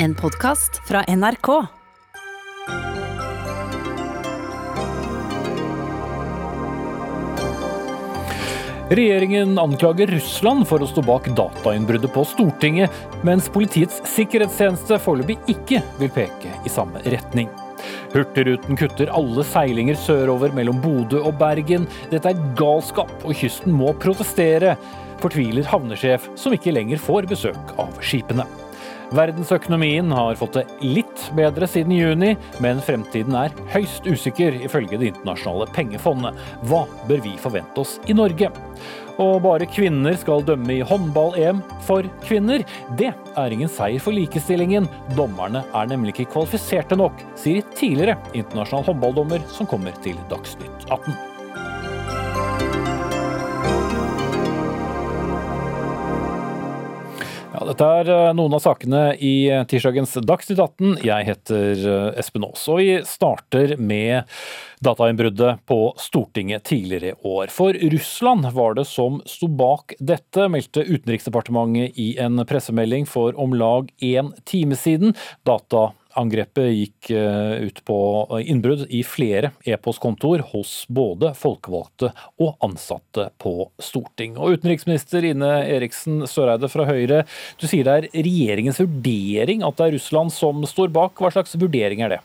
En podkast fra NRK. Regjeringen anklager Russland for å stå bak datainnbruddet på Stortinget, mens Politiets sikkerhetstjeneste foreløpig ikke vil peke i samme retning. Hurtigruten kutter alle seilinger sørover mellom Bodø og Bergen. Dette er galskap, og kysten må protestere, fortviler havnesjef, som ikke lenger får besøk av skipene. Verdensøkonomien har fått det litt bedre siden juni, men fremtiden er høyst usikker, ifølge Det internasjonale pengefondet. Hva bør vi forvente oss i Norge? Og bare kvinner skal dømme i håndball-EM for kvinner. Det er ingen seier for likestillingen. Dommerne er nemlig ikke kvalifiserte nok, sier tidligere internasjonal håndballdommer som kommer til Dagsnytt 18. Ja, dette er eh, noen av sakene i tirsdagens Dagsnytt 18. Jeg heter eh, Espen Aas, og vi starter med datainnbruddet på Stortinget tidligere i år. For Russland var det som sto bak dette, meldte Utenriksdepartementet i en pressemelding for om lag én time siden. Data Angrepet gikk eh, ut på innbrudd i flere e-postkontor hos både folkevalgte og ansatte på Storting. Og Utenriksminister Ine Eriksen Søreide fra Høyre, du sier det er regjeringens vurdering at det er Russland som står bak. Hva slags vurdering er det?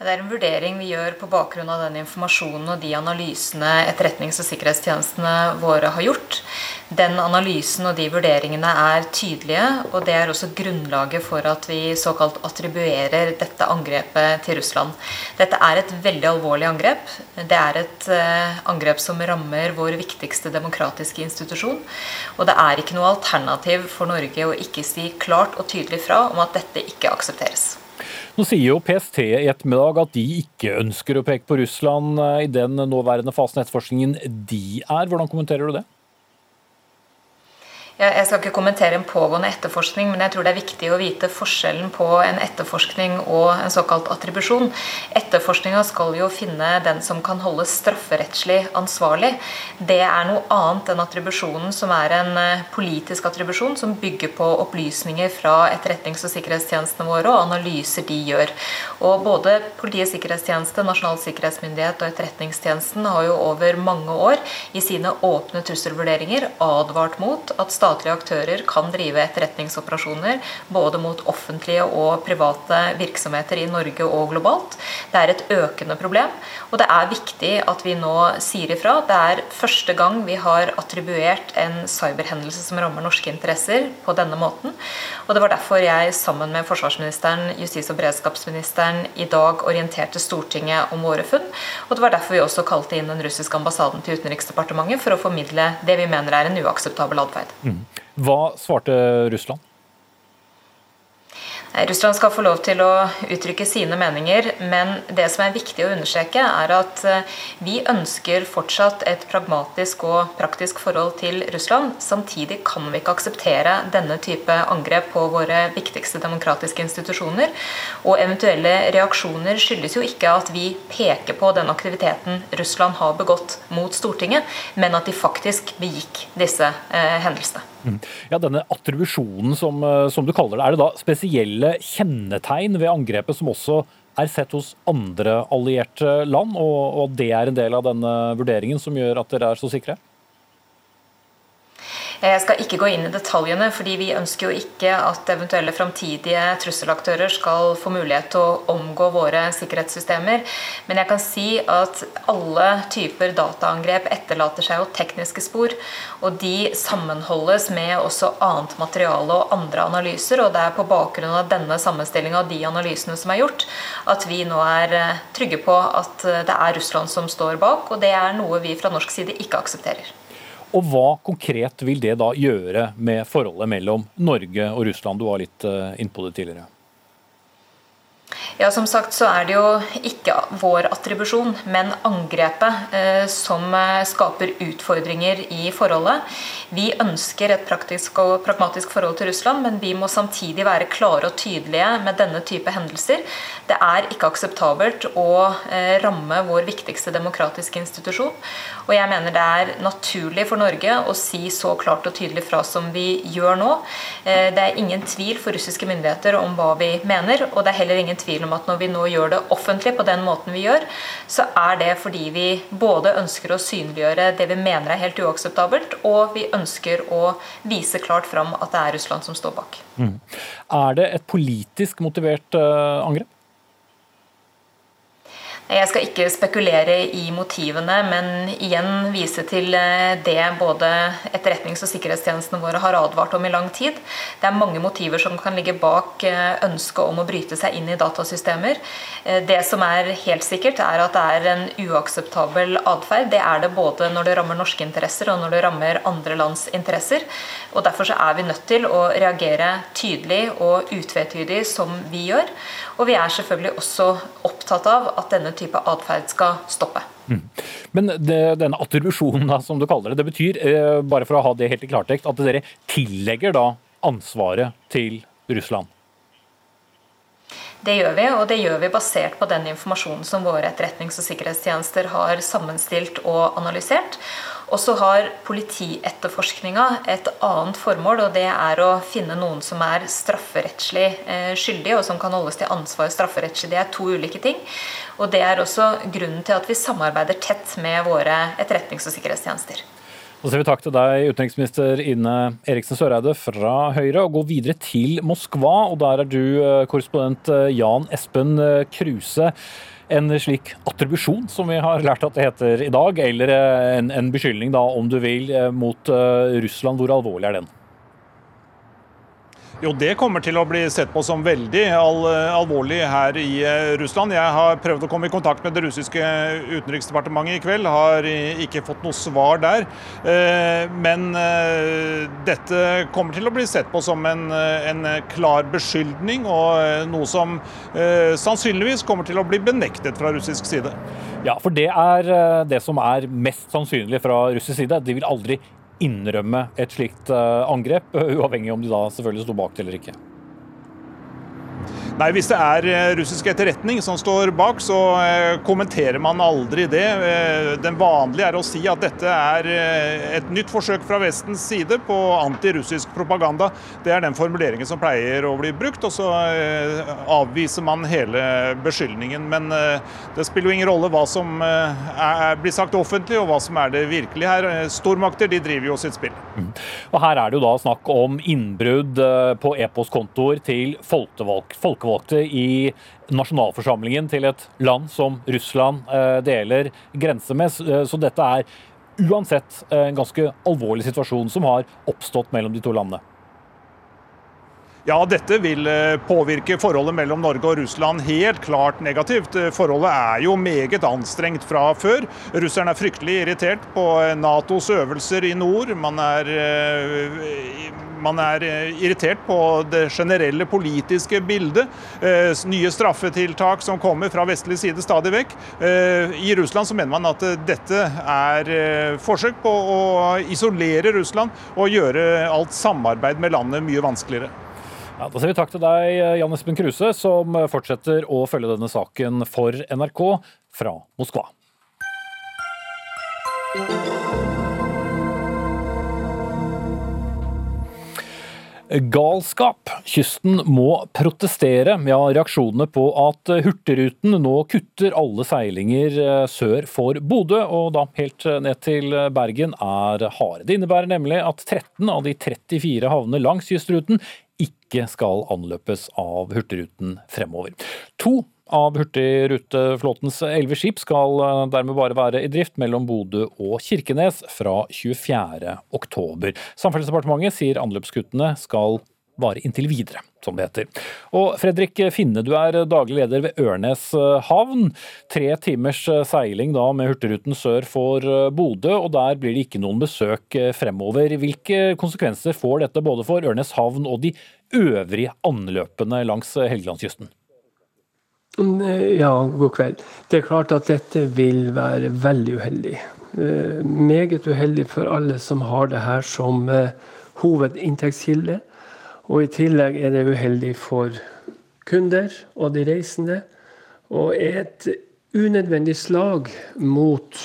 Det er en vurdering vi gjør på bakgrunn av den informasjonen og de analysene etterretnings- og sikkerhetstjenestene våre har gjort. Den analysen og de vurderingene er tydelige, og det er også grunnlaget for at vi såkalt attribuerer dette angrepet til Russland. Dette er et veldig alvorlig angrep. Det er et uh, angrep som rammer vår viktigste demokratiske institusjon. Og det er ikke noe alternativ for Norge å ikke si klart og tydelig fra om at dette ikke aksepteres. Nå sier jo PST i ettermiddag at de ikke ønsker å peke på Russland eh, i den nåværende fasen etterforskningen de er. Hvordan kommenterer du det? Jeg skal ikke kommentere en pågående etterforskning, men jeg tror det er viktig å vite forskjellen på en etterforskning og en såkalt attribusjon. Etterforskninga skal jo finne den som kan holdes strafferettslig ansvarlig. Det er noe annet enn attribusjonen, som er en eh, politisk attribusjon som bygger på opplysninger fra etterretnings- og sikkerhetstjenestene våre og analyser de gjør. Og både Politiets sikkerhetstjeneste, Nasjonal sikkerhetsmyndighet og Etterretningstjenesten har jo over mange år i sine åpne trusselvurderinger advart mot at statlige statlige aktører kan drive etterretningsoperasjoner både mot offentlige og private virksomheter i Norge og globalt. Det er et økende problem, og det er viktig at vi nå sier ifra. Det er første gang vi har attribuert en cyberhendelse som rammer norske interesser på denne måten. Og det var derfor jeg sammen med forsvarsministeren, justis- og beredskapsministeren i dag orienterte Stortinget om våre funn. Og det var derfor vi også kalte inn den russiske ambassaden til Utenriksdepartementet for å formidle det vi mener er en uakseptabel atferd. Mm. Hva svarte Russland? Russland skal få lov til å uttrykke sine meninger, men det som er viktig å understreke, er at eh, vi ønsker fortsatt et pragmatisk og praktisk forhold til Russland. Samtidig kan vi ikke akseptere denne type angrep på våre viktigste demokratiske institusjoner. Og eventuelle reaksjoner skyldes jo ikke at vi peker på den aktiviteten Russland har begått mot Stortinget, men at de faktisk begikk disse eh, hendelsene. Mm. Ja, Denne attribusjonen, som, eh, som, du kaller det, er det da spesielle kjennetegn ved angrepet som også er sett hos andre allierte land, og, og det er en del av denne vurderingen som gjør at dere er så sikre? Jeg skal ikke gå inn i detaljene, fordi vi ønsker jo ikke at eventuelle framtidige trusselaktører skal få mulighet til å omgå våre sikkerhetssystemer. Men jeg kan si at alle typer dataangrep etterlater seg jo tekniske spor. Og de sammenholdes med også annet materiale og andre analyser. Og det er på bakgrunn av denne sammenstillinga og de analysene som er gjort, at vi nå er eh, trygge på at eh, det er Russland som står bak. Og det er noe vi fra norsk side ikke aksepterer. Og hva konkret vil det da gjøre med forholdet mellom Norge og Russland? Du var litt uh, innpå det tidligere. Ja, Som sagt så er det jo ikke vår attribusjon, men angrepet eh, som eh, skaper utfordringer i forholdet. Vi ønsker et praktisk og pragmatisk forhold til Russland, men vi må samtidig være klare og tydelige med denne type hendelser. Det er ikke akseptabelt å eh, ramme vår viktigste demokratiske institusjon. Og jeg mener det er naturlig for Norge å si så klart og tydelig fra som vi gjør nå. Eh, det er ingen tvil for russiske myndigheter om hva vi mener, og det er heller ingen tvil om at når vi nå gjør det offentlig på den måten vi gjør, så er det fordi vi både ønsker å synliggjøre det vi mener er helt uakseptabelt, og vi ønsker å vise klart fram at det er Russland som står bak. Mm. Er det et politisk motivert uh, angrep? Jeg skal ikke spekulere i motivene, men igjen vise til eh, det både etterretnings- og sikkerhetstjenestene våre har advart om i lang tid. Det er mange motiver som kan ligge bak eh, ønsket om å bryte seg inn i datasystemer. Eh, det som er helt sikkert, er at det er en uakseptabel atferd. Det er det både når det rammer norske interesser og når det rammer andre lands interesser. Og Derfor er vi nødt til å reagere tydelig og utvetydig som vi gjør. Og vi er selvfølgelig også opptatt av at denne type atferd skal stoppe. Mm. Men det, denne attribusjonen, da, som du kaller det, det betyr, eh, bare for å ha det helt i klartekst, at dere tillegger da ansvaret til Russland? Det gjør vi, og det gjør vi basert på den informasjonen som våre etterretnings- og sikkerhetstjenester har sammenstilt og analysert. Og så har politietterforskninga et annet formål, og det er å finne noen som er strafferettslig skyldig, skyldige, og som kan holdes til ansvar strafferettslig. Det er to ulike ting. Og det er også grunnen til at vi samarbeider tett med våre etterretnings- og sikkerhetstjenester. Så sier vi takk til deg, utenriksminister Ine Eriksen Søreide fra Høyre, og går videre til Moskva. og Der er du eh, korrespondent eh, Jan Espen Kruse en slik attribusjon, som vi har lært at det heter i dag, eller eh, en, en beskyldning, da, om du vil, eh, mot eh, Russland. Hvor alvorlig er den? Jo, Det kommer til å bli sett på som veldig al alvorlig her i uh, Russland. Jeg har prøvd å komme i kontakt med det russiske utenriksdepartementet i kveld. Har ikke fått noe svar der. Uh, men uh, dette kommer til å bli sett på som en, en klar beskyldning, og noe som sannsynligvis kommer til å bli benektet fra russisk side. Ja, for det er det som er mest sannsynlig fra russisk side. De vil aldri innrømme et slikt eh, angrep, uavhengig om de da selvfølgelig sto bak det eller ikke? Nei, Hvis det er eh, russisk etterretning som står bak, så eh, kommenterer man aldri det. Eh, den vanlige er å si at dette er et nytt forsøk fra Vestens side på antirussisk propaganda. Det er den formuleringen som pleier å bli brukt, og så avviser man hele beskyldningen. Men det spiller jo ingen rolle hva som er, blir sagt offentlig, og hva som er det virkelige her. Stormakter de driver jo sitt spill. Mm. Og Her er det jo da snakk om innbrudd på e-postkontoer til folkevalgte folkevalgte i nasjonalforsamlingen til et land som Russland eh, deler grense med. Eh, så dette er uansett en ganske alvorlig situasjon som har oppstått mellom de to landene. Ja, dette vil eh, påvirke forholdet mellom Norge og Russland helt klart negativt. Eh, forholdet er jo meget anstrengt fra før. Russerne er fryktelig irritert på eh, Natos øvelser i nord. Man er, man er irritert på det generelle politiske bildet. Nye straffetiltak som kommer fra vestlig side stadig vekk. I Russland så mener man at dette er forsøk på å isolere Russland og gjøre alt samarbeid med landet mye vanskeligere. Ja, da sier vi takk til deg, Jan Espen Kruse, som fortsetter å følge denne saken for NRK fra Moskva. Galskap. Kysten må protestere. Ja, reaksjonene på at Hurtigruten nå kutter alle seilinger eh, sør for Bodø, og da helt ned til Bergen, er harde. Det innebærer nemlig at 13 av de 34 havnene langs kystruten ikke skal anløpes av Hurtigruten fremover. To av Hurtigruteflåtens elleve skip skal eh, dermed bare være i drift mellom Bodø og Kirkenes fra 24.10. Samferdselsdepartementet sier anløpskuttene skal vare inntil videre, som det heter. Og Fredrik Finne, du er daglig leder ved Ørnes havn. Tre timers seiling da med Hurtigruten sør for Bodø, og der blir det ikke noen besøk fremover. Hvilke konsekvenser får dette både for Ørnes havn og de øvrige anløpene langs Helgelandskysten? Ja, god kveld. Det er klart at dette vil være veldig uheldig. Eh, meget uheldig for alle som har det her som eh, hovedinntektskilde. Og i tillegg er det uheldig for kunder og de reisende. Og er et unødvendig slag mot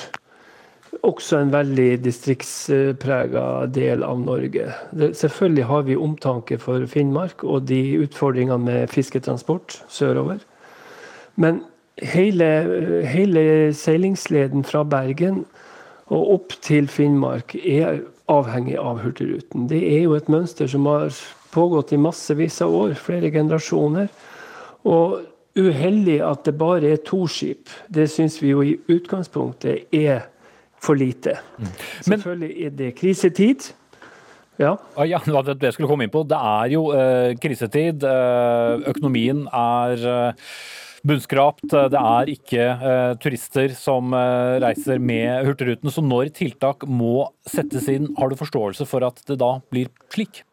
også en veldig distriktsprega del av Norge. Selvfølgelig har vi omtanke for Finnmark og de utfordringene med fisketransport sørover. Men hele, hele seilingsleden fra Bergen og opp til Finnmark er avhengig av Hurtigruten. Det er jo et mønster som har pågått i massevis av år, flere generasjoner. Og uheldig at det bare er to skip. Det syns vi jo i utgangspunktet er for lite. Mm. Men, Selvfølgelig er det krisetid. Ja. ja, det jeg skulle komme inn på. Det er jo uh, krisetid. Uh, økonomien er uh, bunnskrapt. Det er ikke turister som reiser med Hurtigruten. Så når tiltak må settes inn, har du forståelse for at det da blir slik?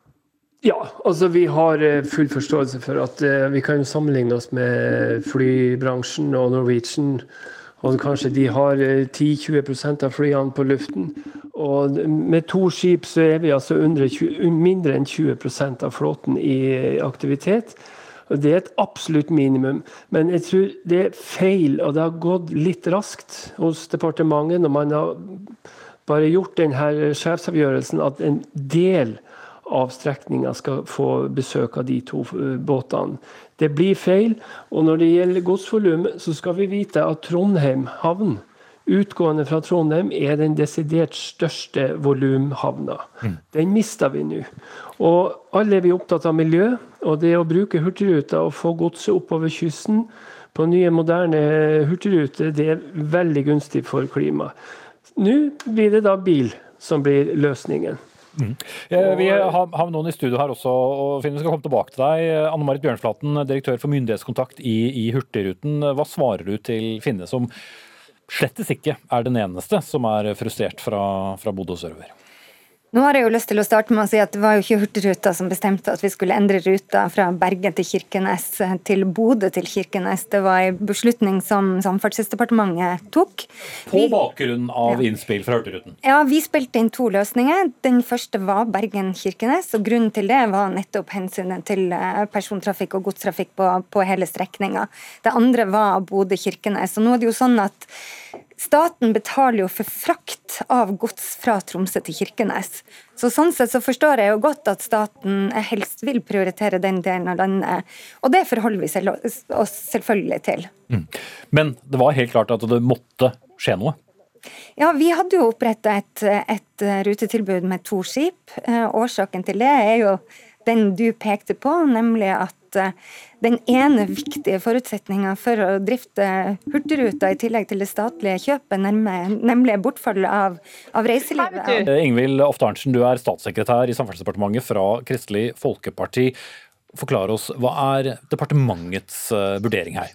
Ja, altså vi har full forståelse for at vi kan sammenligne oss med flybransjen og Norwegian og kanskje de har 10-20 eh, av flyene på luften. Og med to skip så er vi altså 20, mindre enn 20% av flåten i aktivitet. Det er et absolutt minimum. Men jeg tror det er feil, og det har gått litt raskt hos departementet når man har bare gjort denne sjefsavgjørelsen at en del av strekninga skal få besøk av de to eh, båtene. Det blir feil. Og når det gjelder godsvolum, så skal vi vite at Trondheim havn, utgående fra Trondheim, er den desidert største volumhavna. Mm. Den mister vi nå. Og alle er vi opptatt av miljø, og det å bruke Hurtigruta og få godset oppover kysten på nye, moderne hurtigruter, det er veldig gunstig for klimaet. Nå blir det da bil som blir løsningen. Mm. Vi har, noen i studio her også, og Finn, vi skal komme tilbake til deg. Anne Marit Bjørnflaten, direktør for myndighetskontakt i, i Hurtigruten. Hva svarer du til Finne, som slettes ikke er den eneste som er frustrert fra, fra Bodø sørover? Nå har jeg jo lyst til å starte med å si at Det var jo ikke Hurtigruta som bestemte at vi skulle endre ruta fra Bergen til Kirkenes til Bodø til Kirkenes. Det var en beslutning som Samferdselsdepartementet tok. På bakgrunn av ja. innspill fra Hurtigruten? Ja, vi spilte inn to løsninger. Den første var Bergen-Kirkenes. og Grunnen til det var nettopp hensynet til eh, persontrafikk og godstrafikk på, på hele strekninga. Det andre var Bodø-Kirkenes. Og nå er det jo sånn at Staten betaler jo for frakt av gods fra Tromsø til Kirkenes. Så Sånn sett så forstår jeg jo godt at staten helst vil prioritere den delen av landet. Og det forholder vi oss selvfølgelig til. Mm. Men det var helt klart at det måtte skje noe? Ja, Vi hadde jo oppretta et, et rutetilbud med to skip. Eh, årsaken til det er jo den du pekte på, nemlig at eh, den ene viktige forutsetninga for å drifte Hurtigruta, i tillegg til det statlige kjøpet, nemlig bortfallet av, av reiselivet. Ingvild Ofte Arntzen, du er statssekretær i Samferdselsdepartementet fra Kristelig Folkeparti. Forklar oss, Hva er departementets eh, vurdering her?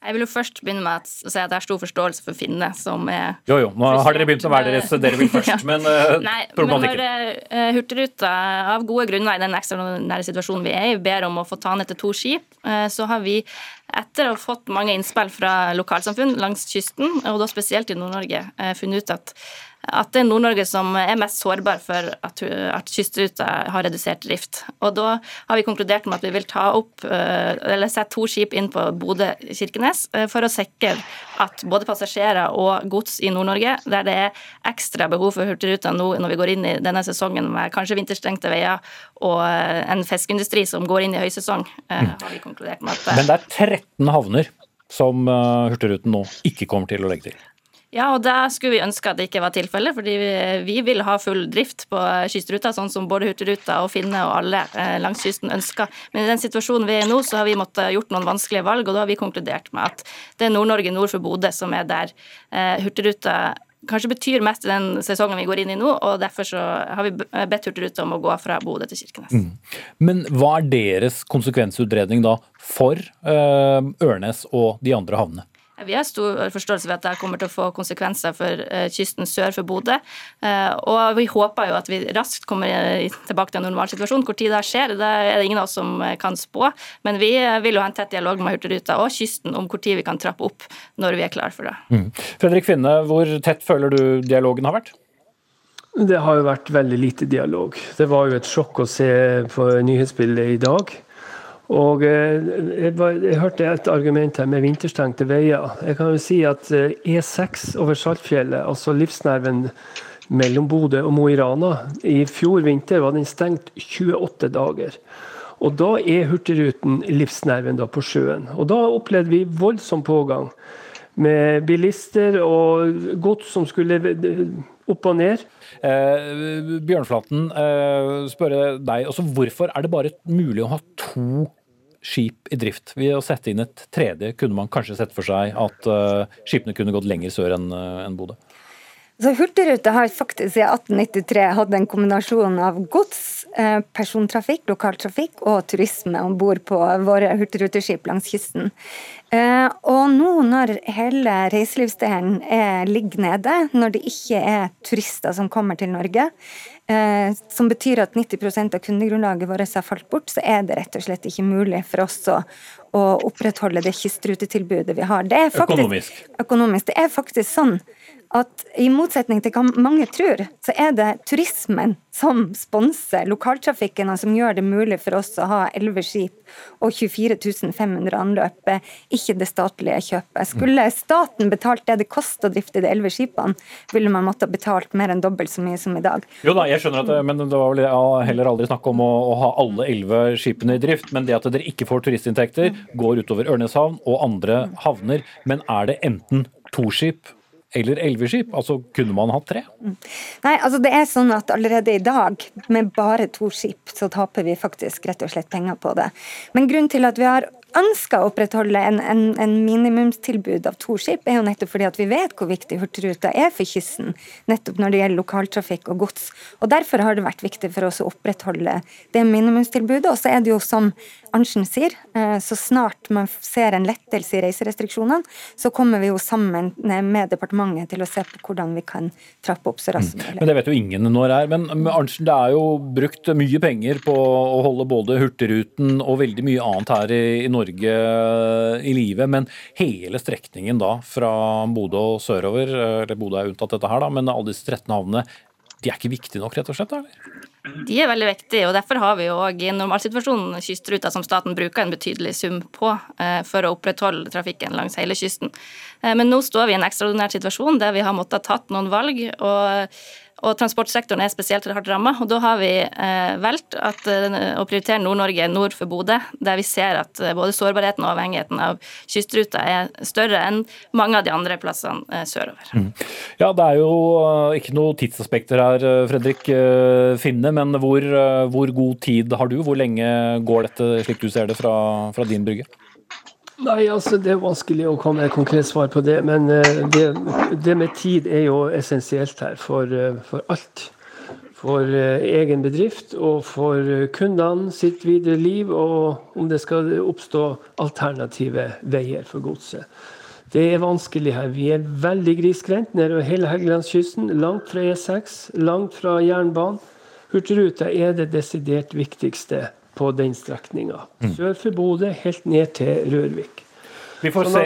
Jeg vil jo først begynne med å si at jeg har stor forståelse for Finne, som er Jo, jo, nå har dere begynt å være deres dere vil først, ja. men uh, Nei, problematikken. Men når uh, Hurtigruta av gode grunner i den ekstraordinære situasjonen vi er i, ber om å få ta ned til to skip, uh, så har vi etter å ha fått mange innspill fra lokalsamfunn langs kysten, og da spesielt i Nord-Norge, funnet ut at at det er Nord-Norge som er mest sårbar for at, at kystruta har redusert drift. Og da har vi konkludert med at vi vil ta opp, eh, eller sette to skip inn på Bodø-Kirkenes eh, for å sikre at både passasjerer og gods i Nord-Norge, der det er ekstra behov for Hurtigruta nå når vi går inn i denne sesongen med kanskje vinterstengte veier og eh, en fiskeindustri som går inn i høysesong, mm. har vi konkludert med at Men det er 13 havner som Hurtigruten nå ikke kommer til å legge til? Ja, og da skulle vi ønske at det ikke var tilfellet, fordi vi, vi, vil ha full drift på kystruta, sånn som både Hurtigruta og Finne og alle eh, langs kysten ønsker. Men i den situasjonen vi er i nå, så har vi måttet gjort noen vanskelige valg, og da har vi konkludert med at det er Nord-Norge nord for Bodø som er der eh, Hurtigruta kanskje betyr mest i den sesongen vi går inn i nå, og derfor så har vi bedt Hurtigruta om å gå fra Bodø til Kirkenes. Mm. Men hva er deres konsekvensutredning da for Ørnes og de andre havnene? Vi har stor forståelse for at det kommer til å få konsekvenser for uh, kysten sør for Bodø. Uh, og vi håper jo at vi raskt kommer tilbake til en normalsituasjon. Hvor tid det skjer, det er det ingen av oss som kan spå. Men vi vil jo ha en tett dialog med Hurtigruta og kysten om hvor tid vi kan trappe opp når vi er klar for det. Mm. Fredrik Finne, hvor tett føler du dialogen har vært? Det har jo vært veldig lite dialog. Det var jo et sjokk å se på nyhetsbildet i dag. Og eh, jeg, jeg, hørte et argument her med vinterstengte veier. Jeg kan jo si at E6 eh, e over Saltfjellet, altså livsnerven mellom Bodø og Mo i Rana, i fjor vinter var den stengt 28 dager. Og Da er Hurtigruten livsnerven da på sjøen. Og Da opplevde vi voldsom pågang med bilister og gods som skulle opp og ned. Eh, Bjørnflaten, eh, spørre deg, altså hvorfor er det bare mulig å ha to skip i drift. Ved å sette inn et tredje kunne man kanskje sett for seg at uh, skipene kunne gått lenger sør enn uh, en Bodø. Så Hurtigruta har faktisk siden 1893 hatt en kombinasjon av gods, eh, persontrafikk, lokaltrafikk og turisme om bord på våre hurtigruteskip langs kysten. Og nå når hele reiselivsdelen ligger nede, når det ikke er turister som kommer til Norge, eh, som betyr at 90% av kundegrunnlaget vårt har falt bort, så er det rett og slett ikke mulig for oss å, å opprettholde det kystrutetilbudet vi har. Det faktisk, økonomisk. økonomisk. Det er faktisk sånn at i motsetning til hva mange tror, så er det turismen som sponser lokaltrafikken, og som gjør det mulig for oss å ha 11 skip og 24 500 anløp, ikke det statlige kjøpet. Skulle staten betalt det det koster å drifte de 11 skipene, ville man måtte ha betalt mer enn dobbelt så mye som i dag. Jo da, jeg skjønner at men det var vel heller aldri snakk om å, å ha alle 11 skipene i drift, men det at dere ikke får turistinntekter, går utover Ørneshavn og andre havner. Men er det enten to skip eller elveskip? Altså, kunne man hatt tre? Nei, altså det er sånn at allerede i dag, med bare to skip, så taper vi faktisk rett og slett penger på det. Men grunnen til at vi har ønsker å opprettholde en, en, en, minimumstilbud av to skip, er jo nettopp fordi at vi vet hvor viktig Hurtigruta er for kysten, nettopp når det gjelder lokaltrafikk og gods. Og Derfor har det vært viktig for oss å opprettholde det minimumstilbudet. Og så er det jo som Arntzen sier, eh, så snart man ser en lettelse i reiserestriksjonene, så kommer vi jo sammen med departementet til å se på hvordan vi kan trappe opp så raskt som mulig. Men det vet jo ingen når det er. Men Arntzen, det er jo brukt mye penger på å holde både Hurtigruten og veldig mye annet her i, i Norge eh, i live. Men hele strekningen da fra Bodø og sørover, eh, eller Bodø er unntatt dette her, da, men alle disse 13 havnene, de er ikke viktige nok, rett og slett? eller? De er veldig viktige, og derfor har vi jo òg i normalsituasjonen kystruta som staten bruker en betydelig sum på eh, for å opprettholde trafikken langs hele kysten. Men nå står vi i en ekstraordinær situasjon der vi har måttet ha tatt noen valg. og og transportsektoren er spesielt hardt ramma. Og da har vi eh, valgt at, eh, å prioritere Nord-Norge nord for Bodø, der vi ser at eh, både sårbarheten og avhengigheten av kystruta er større enn mange av de andre plassene eh, sørover. Mm. Ja, det er jo eh, ikke noe tidsaspekter her, Fredrik Finne, men hvor, hvor, god tid har du? Hvor lenge går dette, slik du ser det, fra, fra din brygge? Nei, altså Det er vanskelig å komme med et konkret svar på det. Men eh, det, det med tid er jo essensielt her for, eh, for alt. For eh, egen bedrift og for kundene sitt videre liv, og om det skal oppstå alternative veier for godset. Det er vanskelig her. Vi er veldig grisgrendt nedover hele Helgelandskysten. Langt fra E6, langt fra jernbanen. Hurtigruta er det desidert viktigste på den strekninga. Mm. Sør for Bodø, helt ned til Rørvik. Vi får sånn se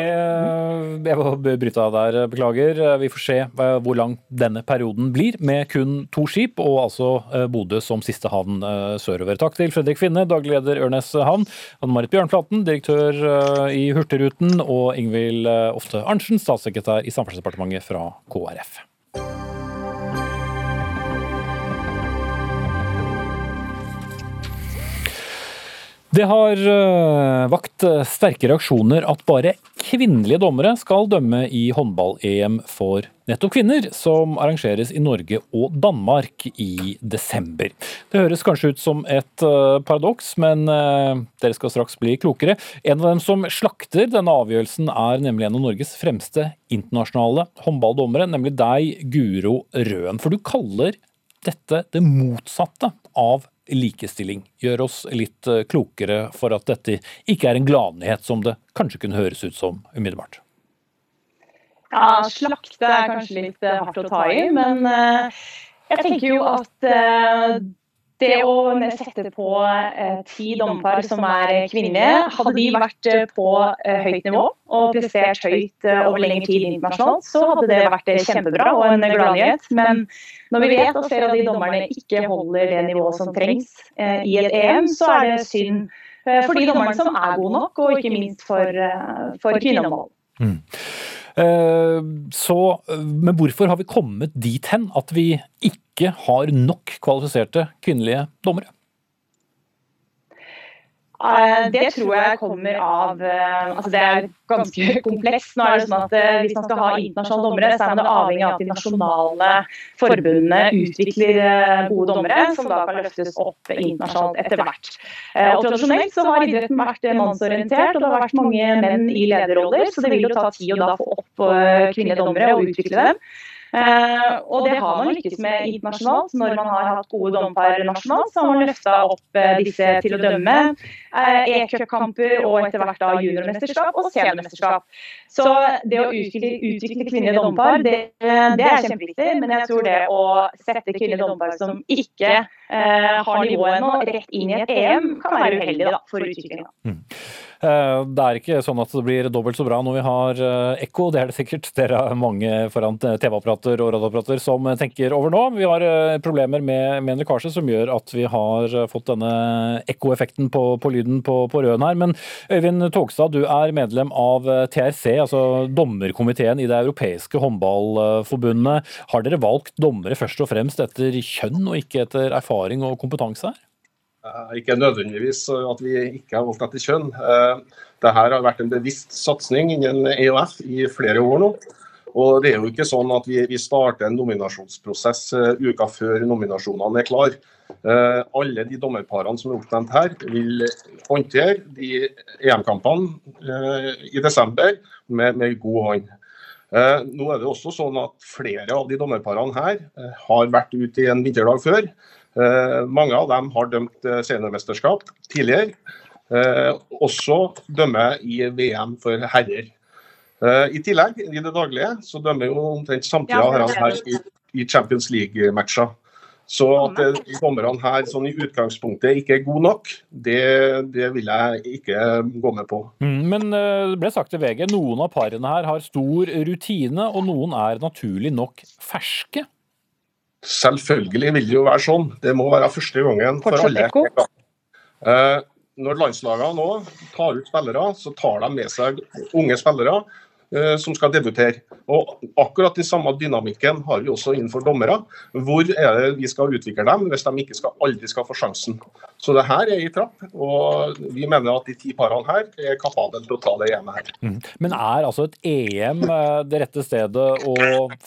Jeg må bryte av der, beklager. Vi får se eh, hvor lang denne perioden blir, med kun to skip, og altså eh, Bodø som siste havn eh, sørover. Takk til Fredrik Finne, daglig leder Ørnes havn, Anne Marit Bjørnflaten, direktør i Hurtigruten, og Ingvild Ofte Arntzen, statssekretær i Samferdselsdepartementet fra KrF. Det har uh, vakt eh, sterke reaksjoner at bare kvinnelige dommere skal dømme i håndball-EM for nettopp kvinner, som arrangeres i Norge og Danmark i desember. Det høres kanskje ut som et uh, paradoks, men uh, dere skal straks bli klokere. En av dem som slakter denne avgjørelsen, er nemlig en av Norges fremste internasjonale håndballdommere, nemlig deg, Guro Røen. For du kaller dette det motsatte av likestilling. Gjør oss litt eh, klokere for at dette ikke er en gladnyhet som det kanskje kunne høres ut som umiddelbart. Ja, slakte er kanskje litt hardt å ta i, men jeg tenker jo at det å sette på eh, ti dommerpar som er kvinnelige, hadde de vært eh, på eh, høyt nivå og prestert høyt eh, over lengre tid internasjonalt, så hadde det vært eh, kjempebra og en gladnyhet. Men når vi vet at flere av de dommerne ikke holder det nivået som trengs eh, i et EM, så er det synd for de dommerne som er gode nok, og ikke minst for, for kvinnemål. Mm. Så, men hvorfor har vi kommet dit hen at vi ikke ikke har nok kvalifiserte kvinnelige dommere? Eh, det tror jeg kommer av eh, altså Det er ganske komplekst. Nå er det sånn at eh, Hvis man skal ha internasjonale dommere, så er man avhengig av at de nasjonale forbundene utvikler gode dommere, som da kan løftes opp internasjonalt etter hvert. Og Tradisjonelt så har idretten vært mannsorientert, og det har vært mange menn i lederroller, så det vil jo ta tid å da få opp kvinnelige dommere og utvikle dem. Eh, og det har man lykkes med internasjonalt. Når man har hatt gode dompar nasjonalt, så har man løfta opp eh, disse til å dømme eh, e-cupkamper og etter hvert da juniormesterskap og seniormesterskap. Så det å utvikle, utvikle kvinnelige dompar, det, det, er kjempeviktig. Men jeg tror det å sette kvinnelige dompar som ikke eh, har nivået ennå, rett inn i et EM, kan være uheldig da, for utviklinga. Mm. Eh, det er ikke sånn at det blir dobbelt så bra når vi har eh, ekko, det er det sikkert. Dere er mange foran TV-apparater og radioapparater som tenker over nå. Vi har eh, problemer med, med en lekkasje som gjør at vi har fått denne ekkoeffekten på, på lyden på, på røden her. Men Øyvind Togstad, du er medlem av TRC, altså dommerkomiteen i det europeiske håndballforbundet. Har dere valgt dommere først og fremst etter kjønn og ikke etter erfaring og kompetanse her? Eh, ikke nødvendigvis at vi ikke har valgt etter kjønn. Eh, Dette har vært en bevisst satsing innen EOF i flere år nå. Og det er jo ikke sånn at vi, starter en nominasjonsprosess eh, uka før nominasjonene er klare. Alle de dommerparene som er oppnevnt her, vil håndtere de EM-kampene i desember med, med god hånd. Nå er det også sånn at Flere av de dommerparene her har vært ute i en vinterdag før. Eh, mange av dem har dømt eh, seniormesterskap tidligere. Eh, også dømmer i VM for herrer. I tillegg, i det daglige, så dømmer jo omtrent samtlige av herrene her i, i Champions League-matcher. Så at dommerne her sånn i utgangspunktet ikke er gode nok, det, det, vil jeg ikke gå med på. Mm, men det ble sagt til VG, noen av parene her har stor rutine, og noen er naturlig nok ferske. Selvfølgelig vil det jo være sånn. Det må være første gangen for alle. Eh, når landslagene nå tar ut spillere, så tar de med seg unge spillere som skal debutere. Og Akkurat den samme dynamikken har vi også innenfor dommere. Hvor er det vi skal utvikle dem hvis de ikke skal, aldri skal få sjansen. Så det her er i trapp, og vi mener at de ti parene her er kapable til å ta det ene her. Mm. Men er altså et EM eh, det rette stedet å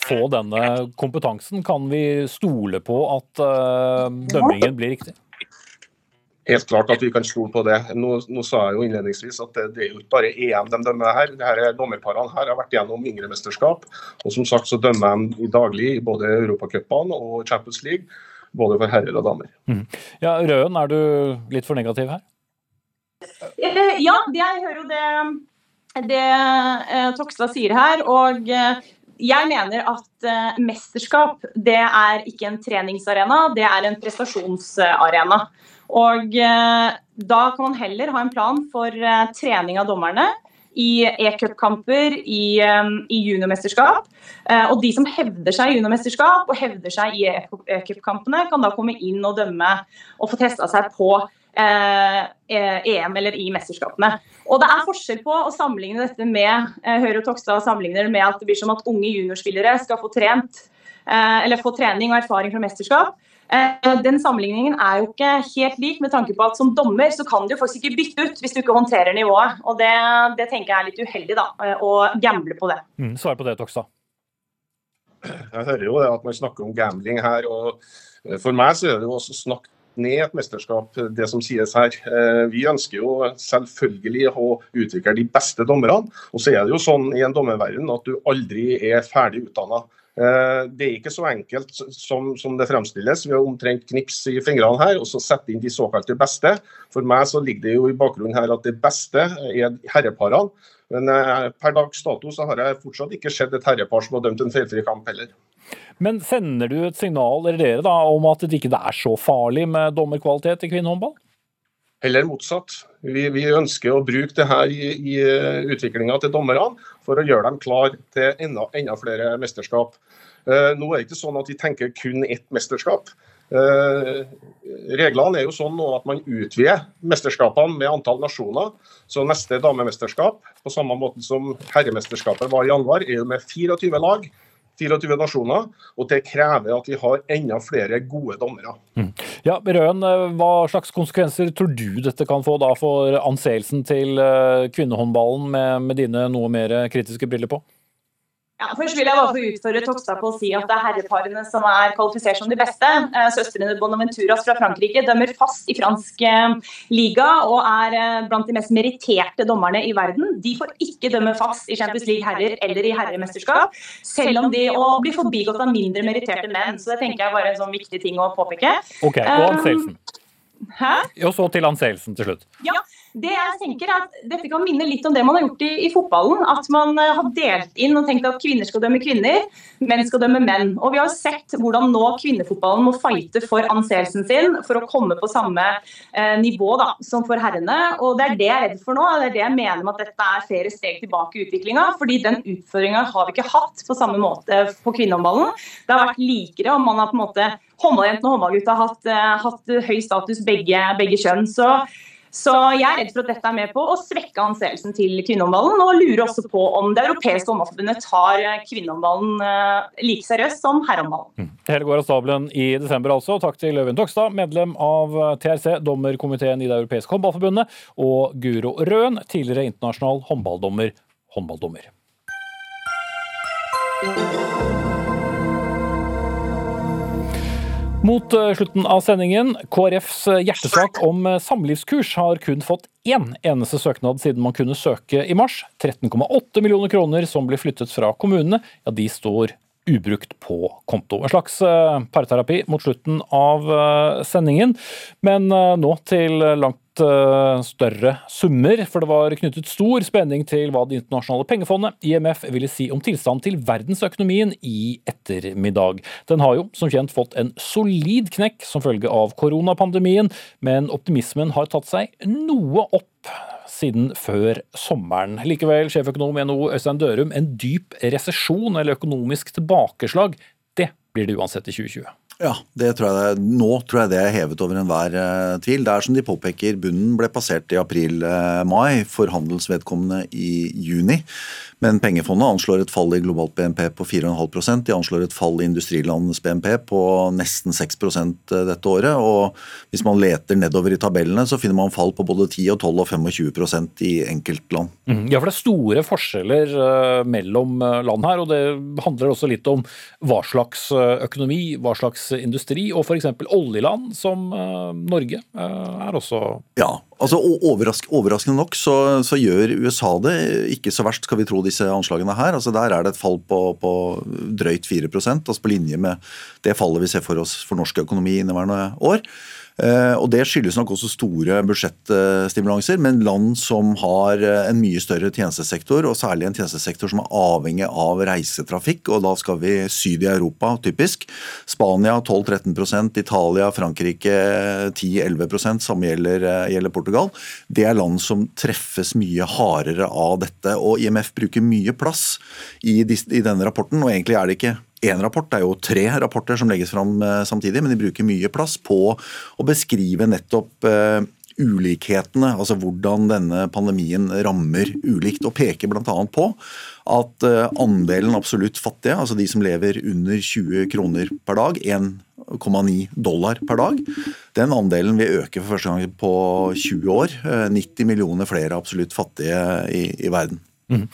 få denne kompetansen? Kan vi stole på at uh, dømmingen blir riktig? Helt klart at vi kan stole på det. Nå, nå, sa jeg jo innledningsvis at det, det, er jo ikke bare EM de dømmer her. De her er Dommerparene her har vært gjennom yngre mesterskap. Og som sagt så dømmer de daglig i både europacupene og Champions League. Både for herrer og damer. Mm. Ja, Røen, er du litt for negativ her? Eh, ja, jeg hører jo det, det eh, Tokstad sier her. og eh, jeg mener at mesterskap det er ikke en treningsarena, det er en prestasjonsarena. Og eh, da kan man heller ha en plan for eh, trening av dommerne i e-cupkamper, i, um, i juniormesterskap. Og de som hevder seg i juniormesterskap og hevder seg i e-cupkampene, kan da komme inn og dømme og få testa seg på eh, EM eller i mesterskapene. Og det er forskjell på å sammenligne dette med eh, Høyre og Tokstad sammenligner det med at det blir som at unge juniorspillere skal få trent eller få trening og erfaring fra mesterskap. Eh, den sammenligningen er jo ikke helt lik, med tanke på at som dommer så kan du faktisk ikke bytte ut hvis du ikke håndterer nivået. Og det, det tenker jeg er litt uheldig, da, eh, å gamble på det. Mm, svar på det, Tokstad. Jeg hører jo at man snakker om gambling her. og eh, For meg så er det jo også snakk ned et mesterskap, det som sies her. Vi ønsker jo selvfølgelig å utvikle de beste dommerne. Og så er det jo sånn i en dommerverden at du aldri er ferdig utdanna. Eh, det er ikke så enkelt som, som det fremstilles. Vi har omtrent knips i fingrene her og så sette inn de såkalte beste. For meg så ligger det jo i bakgrunnen her at det beste er herreparene. Men eh, per dags dato så har jeg fortsatt ikke sett et herrepar som har dømt en feilfri kamp heller. Men sender du et signal eller dere da, om at det ikke er så farlig med dommerkvalitet i kvinnehåndball? Heller motsatt. Vi, vi, ønsker å bruke det her i, i eh, utviklinga til dommerne for å gjøre dem klar til enda, enda flere mesterskap. Uh, nå er det ikke sånn at vi tenker kun ett mesterskap. Uh, reglene er jo sånn nå at man utvider mesterskapene med antall nasjoner. Så neste damemesterskap, på samme måte som herremesterskapet var i januar, er jo med 24 lag. 24 nasjoner, og det krever at vi har enda flere gode dommere. Mm. Ja, Røen, Hva slags konsekvenser tror du dette kan få da for anseelsen til kvinnehåndballen, med, med dine noe mer kritiske briller på? Ja, først vil jeg bare få utfordre Tokstad på å si at det er herreparene som er kvalifisert som de beste. Eh, søstrene Bonaventuras fra Frankrike dømmer fast i fransk eh, liga og er eh, blant de mest meritterte dommerne i verden. De får ikke dømme fast i Champions League herrer eller i herremesterskap, selv om de blir forbigått av mindre meritterte menn. Så det tenker jeg bare er en sånn viktig ting å påpeke. Ok, Og anseelsen. Hæ? Og så til anseelsen til slutt. Ja, det jeg tenker er at Dette kan minne litt om det man har gjort i, i, fotballen. At man uh, har delt inn og tenkt at kvinner skal dømme kvinner, menn skal dømme menn. Og Vi har sett hvordan nå kvinnefotballen må fighte for anseelsen sin for å komme på samme eh, nivå da, som for herrene. og Det er det jeg er redd for nå. Det er det jeg mener med at dette er flere steg tilbake i utviklinga. fordi den utfordringa har vi ikke hatt på samme måte på kvinnehåndballen. Det har vært likere om man har på en måte Håndballjentene og håndballgutta har hatt, uh, hatt høy status begge, begge kjønn. så så jeg er redd for at dette er med på å svekke anseelsen til kvinnehåndballen, og lurer også på om Det europeiske håndballforbundet tar kvinnehåndballen eh, like seriøst som herrehåndballen. Mm. Hele går av stabelen i desember altså. Takk til Øyvind Tokstad, medlem av TRC, dommerkomiteen i Det europeiske håndballforbundet, og Guro Røen, tidligere internasjonal håndballdommer, håndballdommer. Mot eh, slutten av sendingen, KrFs eh, hjertesak om eh, samlivskurs har kun fått én eneste søknad siden man kunne søke i mars. 13,8 millioner kroner som blir flyttet fra kommunene, ja de står ubrukt på konto. En slags parterapi mot slutten av sendingen, men nå til langt Eh, større summer, for det var knyttet stor spenning til hva Det internasjonale pengefondet, IMF, ville si om tilstanden til verdensøkonomien i ettermiddag. Den har jo som kjent fått en solid knekk som følge av koronapandemien, men optimismen har tatt seg noe opp siden før sommeren. Likevel, sjeføkonom i NHO Øystein Dørum, en dyp resesjon eller økonomisk tilbakeslag, det blir det uansett i 2020. Ja, det tror jeg nå tror jeg det er hevet over enhver uh, tvil. Det er som de påpeker, bunnen ble passert i april-mai, uh, for handelsvedkommende i juni. Men pengefondet anslår et fall i globalt BNP på 4,5% De anslår et fall i industrilandets BNP på nesten 6 eh, dette året. Og hvis man leter nedover i tabellene, så finner man fall på både 10 og 12 og 25% i enkeltland. Mm, ja, for det er store forskjeller uh, mellom land her. Og det handler også litt om hva slags økonomi, hva slags industri, og f.eks. oljeland som Norge er også Ja, altså overrask, Overraskende nok så, så, gjør USA det ikke så verst, skal vi tro disse anslagene her. altså Der er det et fall på, på drøyt 4% altså på linje med det fallet vi ser for oss for norsk økonomi inneværende år. Eh, og Det skyldes nok også store budsjettstimulanser, men land som har eh, en mye større tjenestesektor, og særlig en tjenestesektor som er avhengig av reisetrafikk, og da skal vi syd i Europa, typisk. Spania 12-13% Italia, Frankrike 10-11 samme gjelder, eh, gjelder Portugal. Det er land som treffes mye hardere av dette. og IMF bruker mye plass i, i denne rapporten, og egentlig er det ikke én rapport, det er jo tre rapporter som legges fram eh, samtidig, men de bruker mye plass på å beskrive nettopp uh, ulikhetene, altså hvordan denne pandemien rammer ulikt. Og peker bl.a. på at uh, andelen absolutt fattige, altså de som lever under 20 kroner per dag, 1,9 dollar per dag, den andelen vil øke for første gang på 20 år. 90 millioner flere absolutt fattige i, i verden. Mm.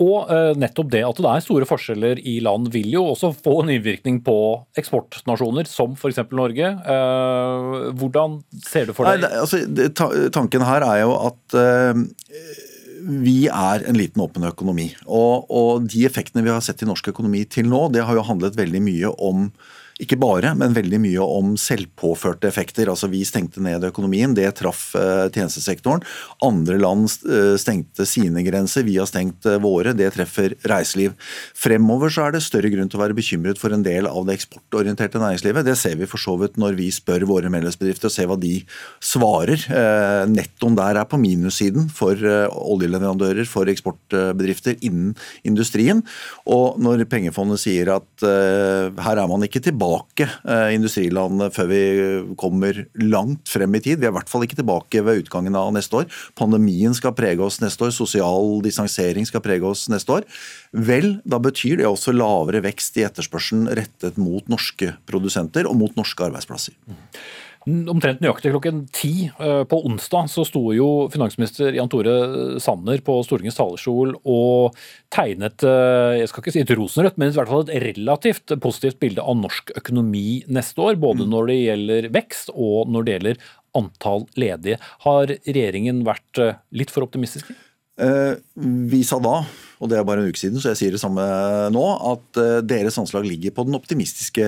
Og eh, nettopp det at det er store forskjeller i land vil jo også få en innvirkning på eksportnasjoner som f.eks. Norge. Eh, hvordan ser du for deg Nei, altså, Tanken her er jo at eh, vi er en liten åpen økonomi. Og, og, de effektene vi har sett i norsk økonomi til nå, det har jo handlet veldig mye om ikke bare, men veldig mye om selvpåførte effekter. Altså Vi stengte ned økonomien, det traff eh, tjenestesektoren. Andre land eh, stengte sine grenser, vi har stengt eh, våre. Det treffer reiseliv. Fremover så er det større grunn til å være bekymret for en del av det eksportorienterte næringslivet. Det ser vi for så vidt når vi spør våre medlemsbedrifter og ser hva de svarer. Nettoen der er på minussiden for oljeleverandører, for eksportbedrifter innen industrien. Og når Pengefondet sier at her er man ikke tilbake tilbake eh, industrilandene før vi kommer langt frem i tid. Vi er i hvert fall ikke tilbake ved utgangen av neste år. Pandemien skal prege oss neste år, sosial distansering skal prege oss neste år. Vel, da betyr det også lavere vekst i etterspørselen rettet mot norske produsenter og mot norske arbeidsplasser. Omtrent nøyaktig klokken ti eh, på onsdag så sto jo finansminister Jan Tore Sanner på Stortingets talerstol og tegnet eh, jeg skal ikke si et rosenrødt, men i hvert fall et relativt positivt bilde av norsk økonomi neste år. Både mm. når det gjelder vekst og når det gjelder antall ledige. Har regjeringen vært eh, litt for optimistisk? Vi sa da og det er bare en uke siden, så jeg sier det samme nå, at eh, deres anslag ligger på den optimistiske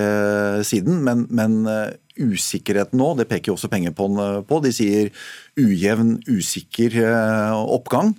siden. Men, men eh, usikkerheten nå, det peker jo også penger på. De sier ujevn, usikker eh, oppgang.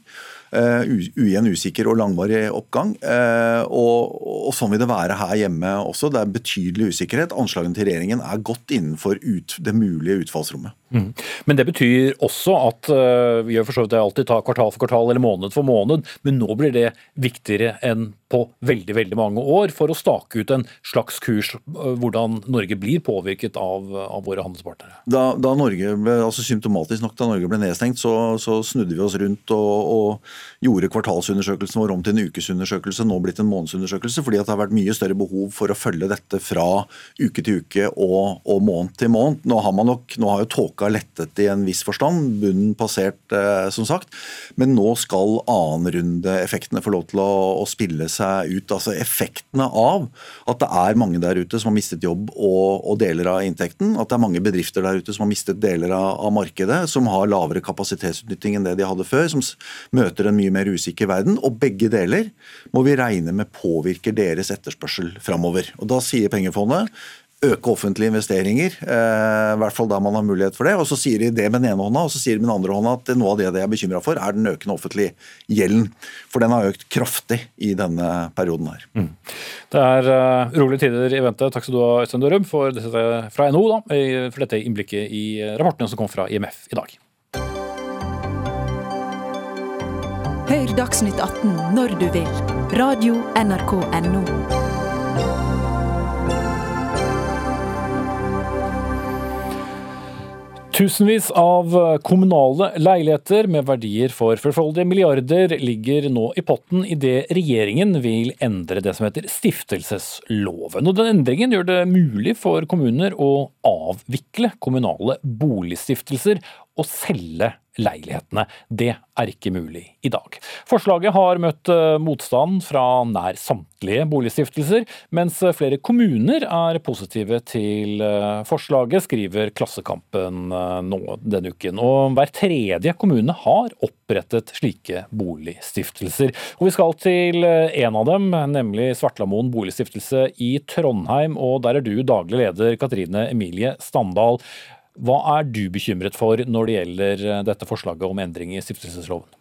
Ujevn, usikker og langvarig oppgang. Og, og, sånn vil det være her hjemme også. Det er betydelig usikkerhet. Anslagene til regjeringen er godt innenfor ut, det mulige utfallsrommet. Mm. Men det betyr også at uh, vi gjør for så vidt det alltid tar kvartal for kvartal eller måned for måned, men nå blir det viktigere enn på veldig veldig mange år for å stake ut en slags kurs hvordan Norge blir påvirket av, av våre handelspartnere? Da, da, Norge ble, altså Symptomatisk nok da Norge ble nedstengt, så, så snudde vi oss rundt og, og gjorde kvartalsundersøkelsen vår om til en ukesundersøkelse, nå blitt en månedsundersøkelse, fordi det har vært mye større behov for å følge dette fra uke til uke og, og måned til måned. Nå har, man nok, nå har jo tåka lettet i en viss forstand, bunnen passert, eh, som sagt, men nå skal annenrundeeffektene få lov til å, å, spille seg ut. Altså effektene av at det er mange der ute som har mistet jobb og, og deler av inntekten, at det er mange bedrifter der ute som har mistet deler av, av markedet, som har lavere kapasitetsutnytting enn det de hadde før, som møter en mye mer usikker verden. Og begge deler må vi regne med påvirker deres etterspørsel framover. Og da sier Pengefondet øke offentlige investeringer, eh, i hvert fall da man har mulighet for det. Og så sier de det med den ene hånda, og så sier de med den andre hånda at noe av det de er bekymra for, er den økende offentlige gjelden. For den har økt kraftig i denne perioden her. Mm. Det er uh, rolige tider i vente. Takk skal du ha, Øystein Dørum, for dette fra NHO, da, for dette innblikket i rapportene som kom fra IMF i dag. Hør Dagsnytt 18 når du vil. Radio NRK Radio.nrk.no. Tusenvis av kommunale leiligheter med verdier for flerfoldige milliarder ligger nå i potten idet regjeringen vil endre det som heter stiftelsesloven. Og den Endringen gjør det mulig for kommuner å avvikle kommunale boligstiftelser og selge leilighetene. Det er ikke mulig i dag. Forslaget har møtt eh, motstand fra nær samtlige boligstiftelser, mens flere kommuner er positive til eh, forslaget, skriver Klassekampen eh, nå denne uken. Og hver tredje kommune har opprettet slike boligstiftelser. Og vi skal til en av dem, nemlig Svartlamoen boligstiftelse i Trondheim, og der er du daglig leder, Katrine Emilie Standal. Hva er du bekymret for når det gjelder eh, dette forslaget om endring i stiftelsesloven?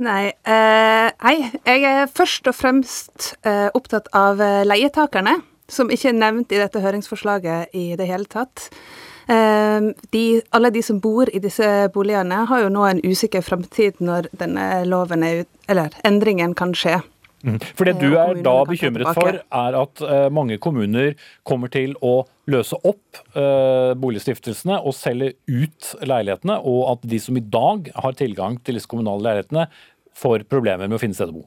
Nei, eh, nei, jeg er først og fremst eh, opptatt av eh, leietakerne, som ikke er nevnt i dette høringsforslaget i det hele tatt. Eh, de, alle de som bor i disse boligene, har jo nå en usikker framtid når denne loven er eller endringen kan skje. Mm. For Det du er da bekymret for, er at uh, mange kommuner kommer til å løse opp uh, boligstiftelsene og selge ut leilighetene, og at de som i dag har tilgang til disse kommunale leilighetene, får problemer med å finne sted å bo.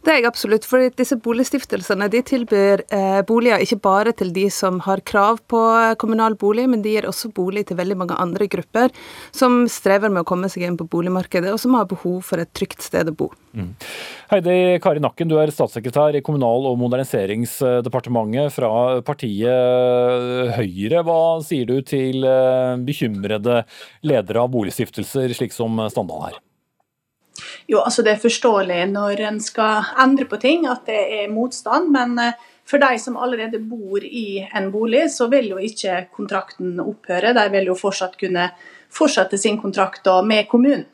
Det er jeg absolutt. for disse boligstiftelsene de tilbyr eh, boliger ikke bare til de som har krav på kommunal bolig, men de gir også bolig til veldig mange andre grupper som strever med å komme seg inn på boligmarkedet, og som har behov for et trygt sted å bo. Mm. Heidi Kari Nakken, du er statssekretær i Kommunal- og moderniseringsdepartementet fra partiet Høyre. Hva sier du til eh, bekymrede ledere av boligstiftelser, slik som Standal her? Jo, altså Det er forståelig når en skal endre på ting, at det er motstand. Men eh, for de som allerede bor i en bolig, så vil jo ikke kontrakten opphøre. De vil jo fortsatt kunne fortsette sin kontrakt med kommunen.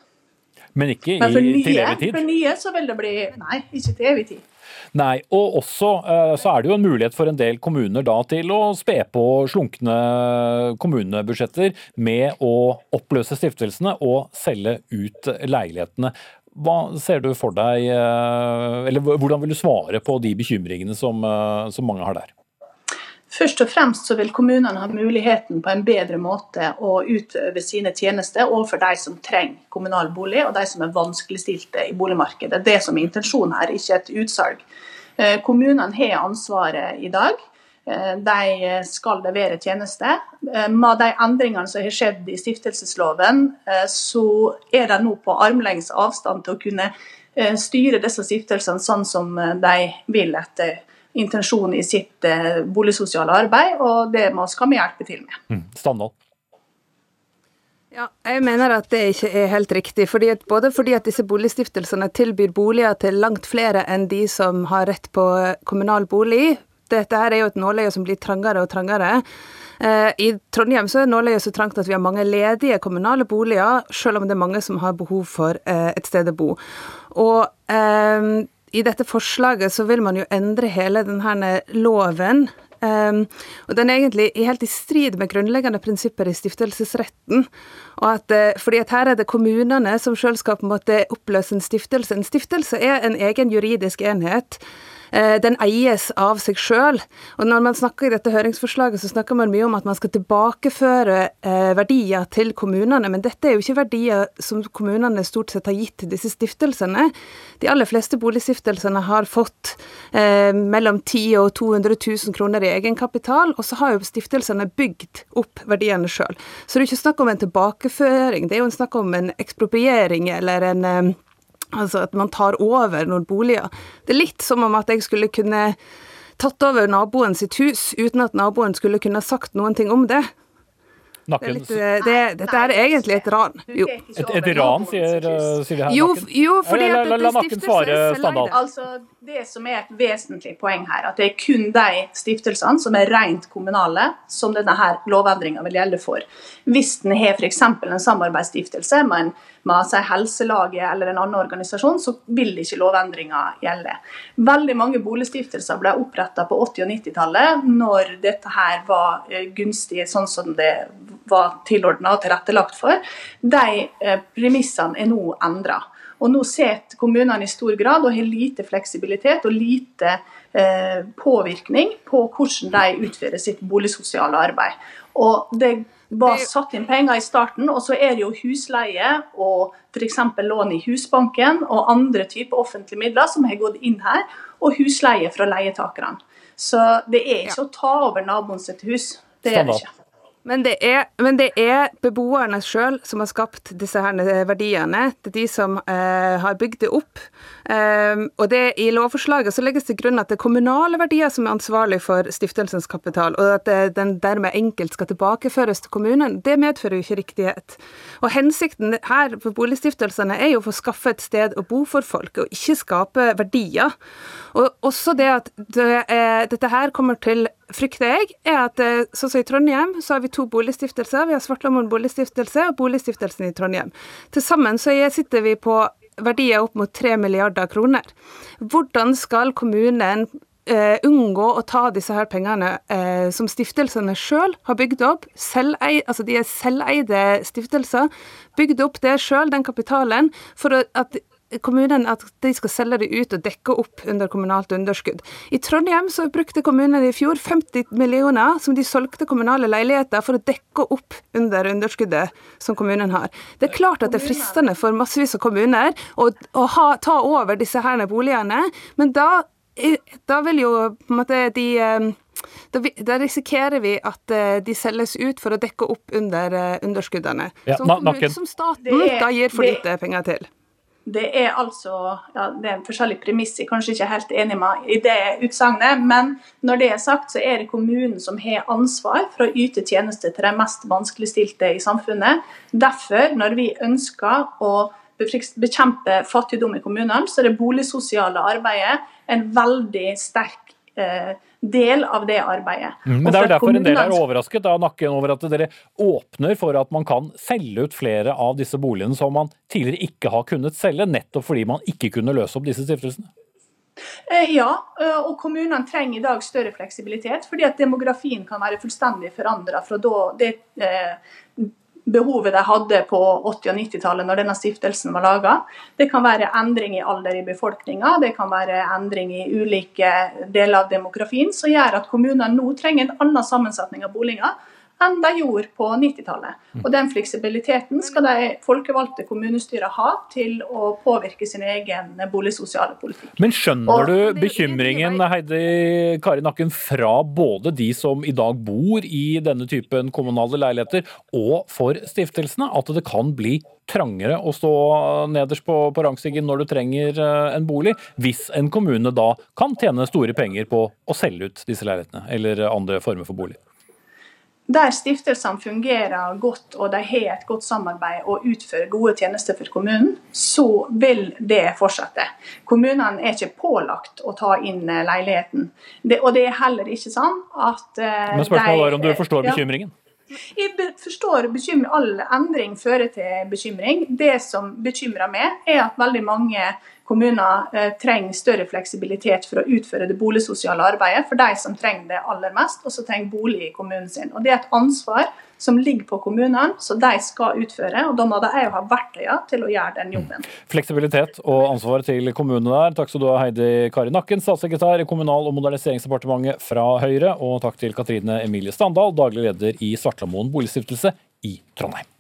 Men ikke i, Men nye, til evig tid? For nye så vil det bli Nei, ikke til evig tid. Nei, og også eh, så er det jo en mulighet for en del kommuner da til å spe på slunkne kommunebudsjetter med å oppløse stiftelsene og selge ut leilighetene. Hva ser du for deg, eh, eller hvordan vil du svare på de bekymringene som, eh, som mange har der? Først og fremst så vil kommunene ha muligheten på en bedre måte å utøve sine tjenester overfor de som trenger kommunal bolig, og de som er vanskeligstilte i boligmarkedet. Det som er intensjonen her, ikke et utsalg. Eh, kommunene har ansvaret i dag. Eh, de skal levere tjenester. Eh, med de endringene som har skjedd i stiftelsesloven, så er de nå på armlengdes avstand til å kunne styre disse stiftelsene sånn som de vil etter intensjonen i sitt boligsosiale arbeid, og det skal vi hjelpe til med. Mm. Standard. Ja, jeg mener at det ikke er helt riktig. Fordi at, både fordi at disse boligstiftelsene tilbyr boliger til langt flere enn de som har rett på kommunal bolig. Dette her er jo et nåløye som blir trangere og trangere. Eh, I Trondheim så er nåløyet så trangt at vi har mange ledige kommunale boliger, selv om det er mange som har behov for eh, et sted å bo. Og eh, i dette forslaget så vil man jo endre hele denne loven Um, og den er egentlig helt i strid med grunnleggende prinsipper i stiftelsesretten. Og at, uh, fordi at her er det kommunene som sjøl skal på en måte oppløse en stiftelse. En stiftelse er en egen juridisk enhet Eh, den eies av seg sjøl. Og når man snakker i dette høringsforslaget, så snakker man mye om at man skal tilbakeføre eh, verdier til kommunene, men dette er jo ikke verdier som kommunene stort sett har gitt til disse stiftelsene. De aller fleste boligstiftelsene har fått eh, mellom 10 og 200 000 kroner i egenkapital, og så har jo stiftelsene bygd opp verdiene sjøl. Så det er jo ikke snakk om en tilbakeføring, det er jo en snakk om en ekspropriering eller en eh, Altså at man tar over noen boliger. Det er litt som om at jeg skulle kunne tatt over naboen sitt hus uten at naboen skulle kunne sagt noen ting om det. Nakken. Det er litt, det, dette er egentlig et ran. Jo. Et, et ran, sier, sier det her? Jo, jo fordi la, dette la, la Nakken svare, Standal. Altså, det som er et vesentlig poeng her, at det er kun de stiftelsene som er rent kommunale, som denne her lovendringa vil gjelde for. Hvis den har f.eks. en samarbeidsstiftelse med en med seg helselaget eller en annen organisasjon, så vil ikke lovendringa gjelde. Veldig mange boligstiftelser ble oppretta på 80- og 90-tallet, når dette her var eh, gunstig sånn som det var tilordna og tilrettelagt for. De eh, premissene er nå endra. Og nå sitter kommunene i stor grad og har lite fleksibilitet og lite eh, påvirkning på hvordan de utfører sitt boligsosiale arbeid. Og det var satt inn penger i starten, og så er det jo husleie og f.eks. lån i Husbanken og andre typer offentlige midler som har gått inn her, og husleie fra leietakerne. Så det er ikke ja. å ta over naboen sitt hus. Det er det ikke. Men det, er, men det er beboerne sjøl som har skapt disse her verdiene. Det er de som eh, har bygd det opp. Um, og det, I lovforslaget så legges til grunn at det er kommunale verdier som er ansvarlig for stiftelsens kapital, og at det, den dermed enkelt skal tilbakeføres til kommunen. Det medfører jo ikke riktighet. Og Hensikten her for boligstiftelsene er jo for å skaffe et sted å bo for folk, og ikke skape verdier. Og også det at det, eh, dette her kommer til frykter jeg, er at eh, sånn som i Trondheim, så har vi to boligstiftelser. Vi har Svartlamoen boligstiftelse og Boligstiftelsen i Trondheim. Til sammen så sitter vi på verdier opp mot 3 milliarder kroner. Hvordan skal kommunen Uh, unngå å ta disse her pengene uh, som stiftelsene sjøl har bygd opp. Selveid, altså de er selveide stiftelser. Bygd opp det sjøl, den kapitalen, for at kommunen at de skal selge det ut og dekke opp under kommunalt underskudd. I Trondheim så brukte kommunen i fjor 50 millioner som de solgte kommunale leiligheter for å dekke opp under underskuddet som kommunen har. Det er klart at det er fristende for massevis av kommuner å, å ha, ta over disse her boligene, men da, da vil jo på en måte de eh, da, vi, da, risikerer vi at uh, de selges ut for å dekke opp under uh, underskuddene. Ja, som, som staten er, da gir for lite penger til. Det er altså ja, det er en forskjellig premiss, jeg er kanskje ikke helt enig med i det utsagnet. Men når det er sagt, så er det kommunen som har ansvar for å yte tjenester til de mest vanskeligstilte i samfunnet. Derfor, når vi ønsker å bekjempe fattigdom i kommunene, så er det boligsosiale arbeidet en veldig sterk del av det arbeidet. Mm, men Det er jo derfor en del er overrasket av nakken over at dere åpner for at man kan selge ut flere av disse boligene som man tidligere ikke har kunnet selge, nettopp fordi man ikke kunne løse opp disse stiftelsene? Eh, ja, eh, og kommunene trenger i dag større fleksibilitet, fordi at demografien kan være fullstendig forandra fra da det eh, behovet de hadde på 80- og 90-tallet når denne stiftelsen var laga. Det kan være endring i alder i befolkninga, det kan være endring i ulike deler av demografien som gjør at kommunene nå trenger en annen sammensetning av boliger enn de gjorde på 90-tallet. Mm. Og Den fleksibiliteten skal de folkevalgte kommunestyrene ha til å påvirke sin egen boligsosiale politikk. Men skjønner du bekymringen Heidi Kari Nakken, fra både de som i dag bor i denne typen kommunale leiligheter, og for stiftelsene? At det kan bli trangere å stå nederst på, på rangstigen når du trenger eh, en bolig, hvis en kommune da kan tjene store penger på å selge ut disse leilighetene eller andre former for bolig? Der stiftelsene fungerer godt og de har et godt samarbeid og utfører gode tjenester for kommunen, så vil det fortsette. Kommunene er ikke pålagt å ta inn eh, leiligheten. Det, og det er heller ikke sånn at uh, Men spørsmålet er om du forstår bekymringen? Jeg forstår bekymring. All endring fører til bekymring. Det som bekymrer meg, er at veldig mange kommuner eh, trenger større fleksibilitet for å utføre det boligsosiale arbeidet for de som trenger det aller mest, og som trenger bolig i kommunen sin. Og Det er et ansvar som ligger på kommunene, som de skal utføre. og Da må de ha verktøyene til å gjøre den jobben. Fleksibilitet og ansvar til kommunene der. Takk skal du ha, Heidi Kari Nakken, statssekretær i Kommunal- og moderniseringsdepartementet fra Høyre. Og takk til Katrine Emilie Standal, daglig leder i Svartlamoen boligstiftelse i Trondheim.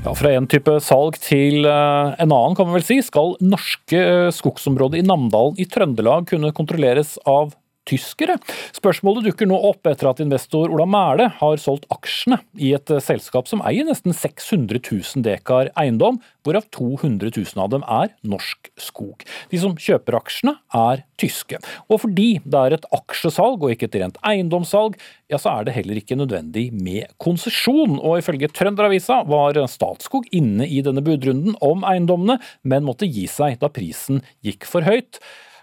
Ja, Fra en type salg til eh, en annen, kan vi vel si, skal norske eh, skogsområder i Namdalen i Trøndelag kunne kontrolleres av tyskere. Spørsmålet dukker nå opp etter at investor Ola Mæle har solgt aksjene i et eh, selskap som eier nesten 600 000 dekar eiendom, hvorav 200 000 av dem er norsk skog. De som kjøper aksjene, er tyske. Og fordi det er et aksjesalg og ikke et rent eiendomssalg, ja, så er det heller ikke nødvendig med konsesjon. Og ifølge Trønderavisa var Statskog inne i denne budrunden om eiendommene, men måtte gi seg da prisen gikk for høyt.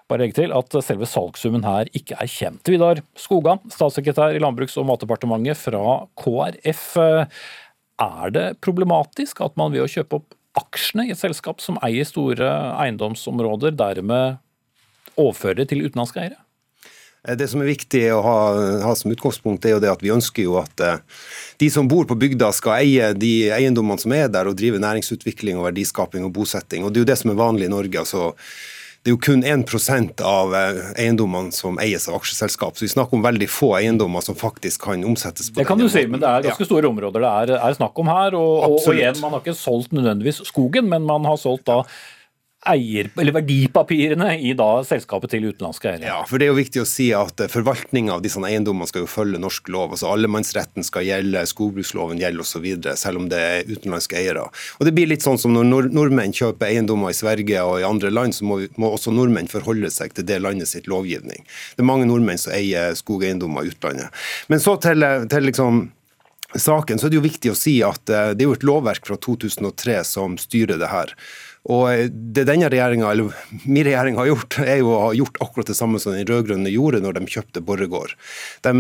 Bare legge til at selve salgssummen her ikke er kjent. Vidar Skogan, statssekretær i Landbruks- og matdepartementet fra KrF. Er det problematisk at man ved å kjøpe opp aksjene i et selskap som eier store eiendomsområder, dermed overfører det til utenlandske eiere? Det som er viktig å ha, ha, som utgangspunkt, er jo det at vi ønsker jo at eh, de som bor på bygda skal eie de eiendommene som er der, og drive næringsutvikling og verdiskaping og bosetting. Og Det er jo det som er vanlig i Norge. altså det er jo kun 1% av eh, eiendommene som eies av aksjeselskap. Så vi snakker om veldig få eiendommer som faktisk kan omsettes. på Det kan du si, men det er ganske store områder det er, er snakk om her. Og, og, igjen, man har ikke solgt nødvendigvis skogen, men man har solgt da eier, eller verdipapirene i da selskapet til utenlandske eiere. Ja, for det er jo viktig å si at eh, forvaltninga av disse eiendommene skal jo følge norsk lov. altså Allemannsretten skal gjelde, skogbruksloven gjelder osv., selv om det er utenlandske eiere. Og Det blir litt sånn som når nord nordmenn kjøper eiendommer i Sverige og i andre land, så må, må, også nordmenn forholde seg til det landet sitt lovgivning. Det er mange nordmenn som eier skogeiendommer i utlandet. Men så til, til liksom saken, så er det jo viktig å si at eh, det er jo et lovverk fra 2003 som styrer det her. Og Det denne regjeringa, eller min regjering har gjort, er jo å ha gjort akkurat det samme som den rød-grønne gjorde når de kjøpte Borregaard. De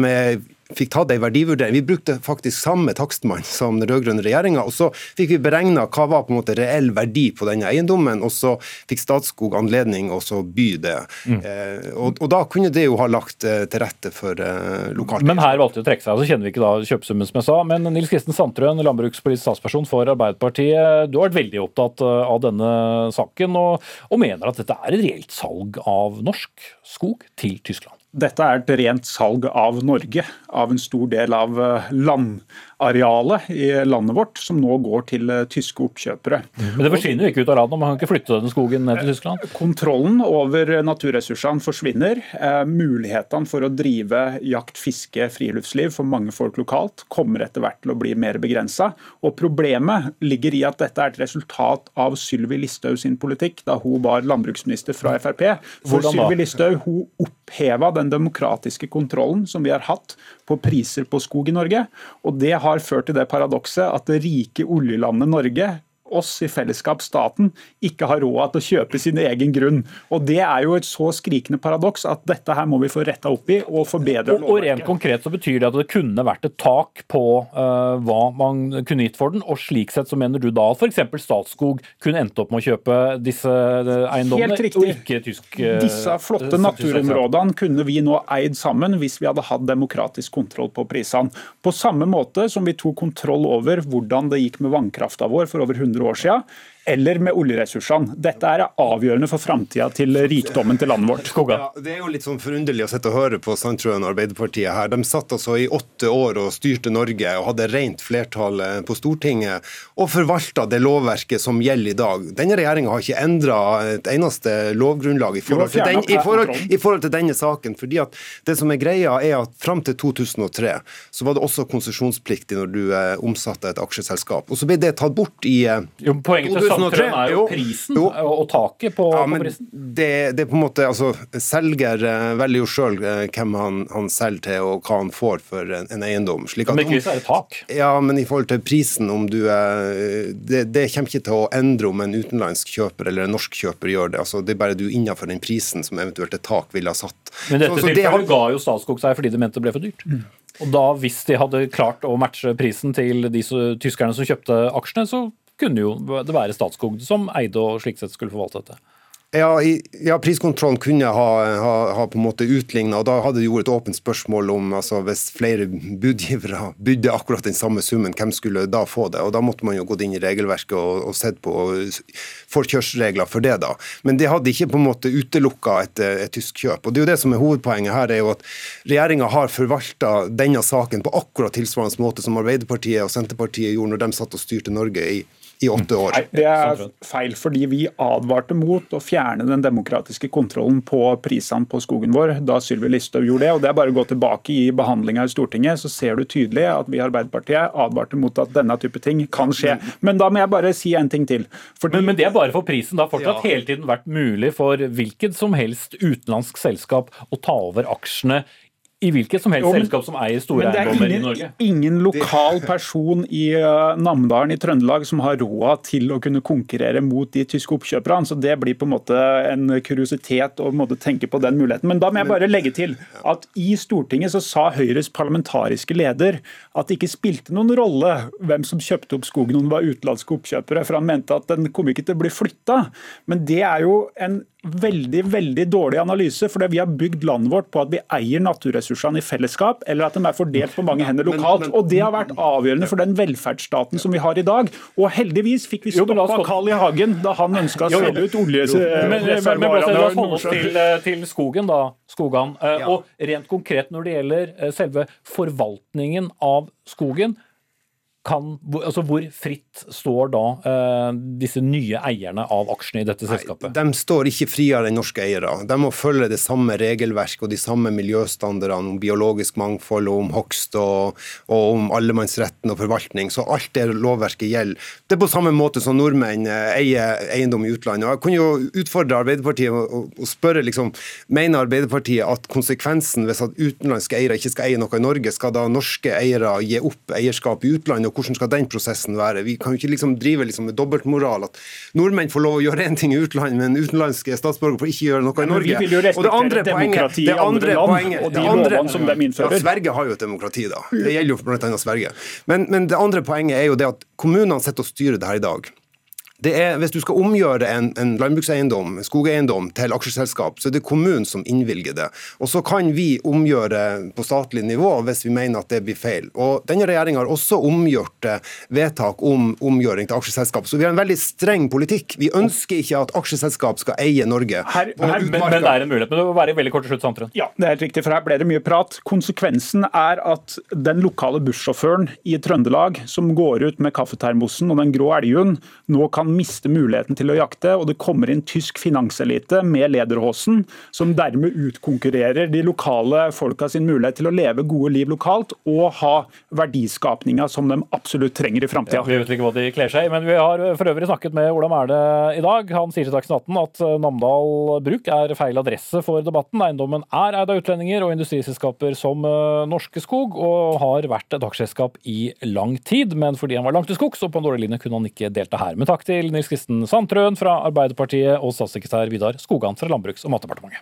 fikk tatt ei verdivurdering. Vi brukte faktisk samme takstmann som den rød-grønne regjeringa. Og så fikk vi beregna hva var på en måte reell verdi på denne eiendommen, og så fikk Statskog anledning å by det. Mm. Eh, og, og, da kunne det jo ha lagt eh, til rette for eh, lokalt. Men her valgte de å trekke seg. Så kjenner vi ikke da kjøpesummen, som jeg sa. Men Nils Kristen Sandtrøen, landbrukspolitisk statsperson for Arbeiderpartiet, du har vært veldig opptatt eh, av denne saken, og, og mener at dette er et reelt salg av norsk skog til Tyskland? Dette er et rent salg av Norge, av en stor del av eh, land arealet i landet vårt som nå går til eh, tyske oppkjøpere. Men det forsvinner jo ikke ut av landet, man kan ikke flytte den skogen ned til Tyskland? Kontrollen over naturressursene forsvinner. Eh, mulighetene for å drive jakt, fiske, friluftsliv for mange folk lokalt kommer etter hvert til å bli mer begrensa. Og problemet ligger i at dette er et resultat av Sylvi Listhaug sin politikk da hun var landbruksminister fra Frp. For Sylvi Listhaug hun oppheva den demokratiske kontrollen som vi har hatt på priser på skog i Norge. og det har ført til det paradokset at det rike oljelandet Norge oss i fellesskap, staten, ikke har råd til å kjøpe sin egen grunn. Og Det er jo et så skrikende paradoks at dette her må vi få retta opp i og forbedre lovverket. Og rent konkret så betyr det at det kunne vært et tak på uh, hva man kunne gitt for den, og slik sett så mener du da at f.eks. Statskog kunne endt opp med å kjøpe disse eh, eiendommene, Helt riktig. og ikke tysk uh, Disse flotte naturområdene kunne vi nå eid sammen hvis vi hadde hatt demokratisk kontroll på prisene. På samme måte som vi tok kontroll over hvordan det gikk med vannkrafta vår for over 100 100 år siden eller med oljeressursene. Dette er avgjørende for framtida til rikdommen til landet vårt. Ja, det er jo litt sånn forunderlig å sitte og høre på Sandtrøen og Arbeiderpartiet her. De satt altså i åtte år og styrte Norge og hadde rent flertall på Stortinget og forvalta det lovverket som gjelder i dag. Denne regjeringa har ikke endra et eneste lovgrunnlag i forhold, til, den, i, forhold, i forhold til denne saken. fordi at det som er greia er at Fram til 2003 så var det også konsesjonspliktig når du eh, omsatte et aksjeselskap. Og Så ble det tatt bort i eh, jo, Poenget til Sandtrøen er jo prisen jo. og taket på, ja, på prisen. Det, det, er på en måte, altså Selger uh, velger jo sjøl uh, hvem han, han, selger til og hva han får for en, en eiendom. Slik at, men ikke er tak? Ja, men i forhold til prisen, om du er det, det, kommer ikke til å endre om en utenlandsk kjøper eller en norsk kjøper gjør det. altså Det er bare du innenfor den prisen som eventuelt et tak ville ha satt. Men dette så, så tilfellet det... ga jo Statskog seg fordi de mente det ble for dyrt. Mm. Og da, Hvis de hadde klart å matche prisen til de tyskerne som kjøpte aksjene, så kunne jo det være Statskog som eide og slik sett skulle forvalte dette. Ja, i, ja, priskontrollen kunne ha, ha, ha på en måte utligna, da hadde jo et åpent spørsmål om altså, hvis flere budgivere bydde akkurat den samme summen, hvem skulle da få det? Og Da måtte man jo gått inn i regelverket og, og sett på forkjørsregler for det. da. Men det hadde ikke på en måte utelukka et, et, tysk kjøp. Og Det er jo det som er hovedpoenget her, er jo at regjeringa har forvalta denne saken på akkurat tilsvarende måte som Arbeiderpartiet og Senterpartiet gjorde når de satt og styrte Norge i i åtte år. Nei, det er feil, fordi vi advarte mot å fjerne den demokratiske kontrollen på prisene på skogen vår da Sylvi Listhaug gjorde det. og Det er bare å gå tilbake i behandlinga i Stortinget, så ser du tydelig at vi i Arbeiderpartiet advarte mot at denne type ting kan skje. Men da må jeg bare si en ting til. Fordi... Men, men, det er bare for prisen. Det har fortsatt ja. hele tiden vært mulig for hvilket som helst utenlandsk selskap å ta over aksjene i hvilket som helst jo, men, selskap som eier store eiendommer i Norge. Det er ingen lokal person i uh, Namdalen i Trøndelag som har råd til å kunne konkurrere mot de tyske oppkjøperne. så Det blir på en måte en kuriositet å måte, tenke på den muligheten. Men da må jeg bare legge til at i Stortinget så sa Høyres parlamentariske leder at det ikke spilte noen rolle hvem som kjøpte opp skogen om det var utenlandske oppkjøpere, for han mente at den kom ikke til å bli flytta. Men det er jo en veldig veldig dårlig analyse, fordi vi har bygd landet vårt på at vi eier naturressursene i fellesskap, eller at de er fordelt på mange hender lokalt. og Det har vært avgjørende for den velferdsstaten som vi har i dag. Og heldigvis fikk vi stoppa Carl I. Hagen da han ønska å selge ut oljereservoarene. La oss holde oss til, til skogen, da. Skogan. Eh, og rent konkret når det gjelder eh, selve forvaltningen av skogen kan, altså hvor fritt står da eh, disse nye eierne av aksjene i dette selskapet? Nei, de står ikke friere enn norske eiere. De må følge det samme regelverket og de samme miljøstandardene om biologisk mangfold og om hogst og, og, om allemannsretten og forvaltning. Så alt det lovverket gjelder. Det er på samme måte som nordmenn eh, eier eiendom i utlandet. Og jeg kunne jo utfordre Arbeiderpartiet og, og spørre liksom, mener Arbeiderpartiet at konsekvensen hvis at utenlandske eiere ikke skal eie noe i Norge, skal da norske eiere gi opp eierskap i utlandet? Og hvordan skal den prosessen være? Vi kan jo ikke liksom drive liksom med dobbeltmoral. At nordmenn får lov å gjøre én ting i utlandet, men utenlandske statsborgere får ikke gjøre noe i Norge. Vi vil jo respektere demokrati i andre land poenget, og de lovene som de innfører. Ja, Sverige har jo et demokrati, da. Det gjelder jo bl.a. Sverige. Men, men det andre poenget er jo det at kommunene sitter og styrer det her i dag det er, Hvis du skal omgjøre en, en landbrukseiendom, skogeiendom, til aksjeselskap, så er det kommunen som innvilger det. Og Så kan vi omgjøre på statlig nivå hvis vi mener at det blir feil. Og Denne regjeringa har også omgjort eh, vedtak om omgjøring til aksjeselskap. Så vi har en veldig streng politikk. Vi ønsker ikke at aksjeselskap skal eie Norge. Her, her, men, men, det er en mulighet. Men det må være veldig kort til slutt, Sandtrøen. Ja, det er helt riktig, for her ble det mye prat. Konsekvensen er at den lokale bussjåføren i Trøndelag som går ut med kaffetermosen og den grå elghund, nå kan kan miste muligheten til å jakte, og det kommer inn tysk finanselite med lederhåsen, som dermed utkonkurrerer de lokale folka sin mulighet til å leve gode liv lokalt og ha verdiskapninga som de absolutt trenger i framtida. Ja, vi vet ikke hva de kler seg i, men vi har for øvrig snakket med Ola Mæle i dag. Han sier til Dagsnytt 18 at Namdal Bruk er feil adresse for debatten. Eiendommen er eid av utlendinger og industriselskaper som eh, Norske Skog, og har vært et aksjeselskap i lang tid. Men fordi han var langt til skogs og på en dårlig linje, kunne han ikke delta her. Men takk til til Nils Kristen Sandtrøen fra Arbeiderpartiet og statssekretær Vidar Skogan fra Landbruks- og matdepartementet.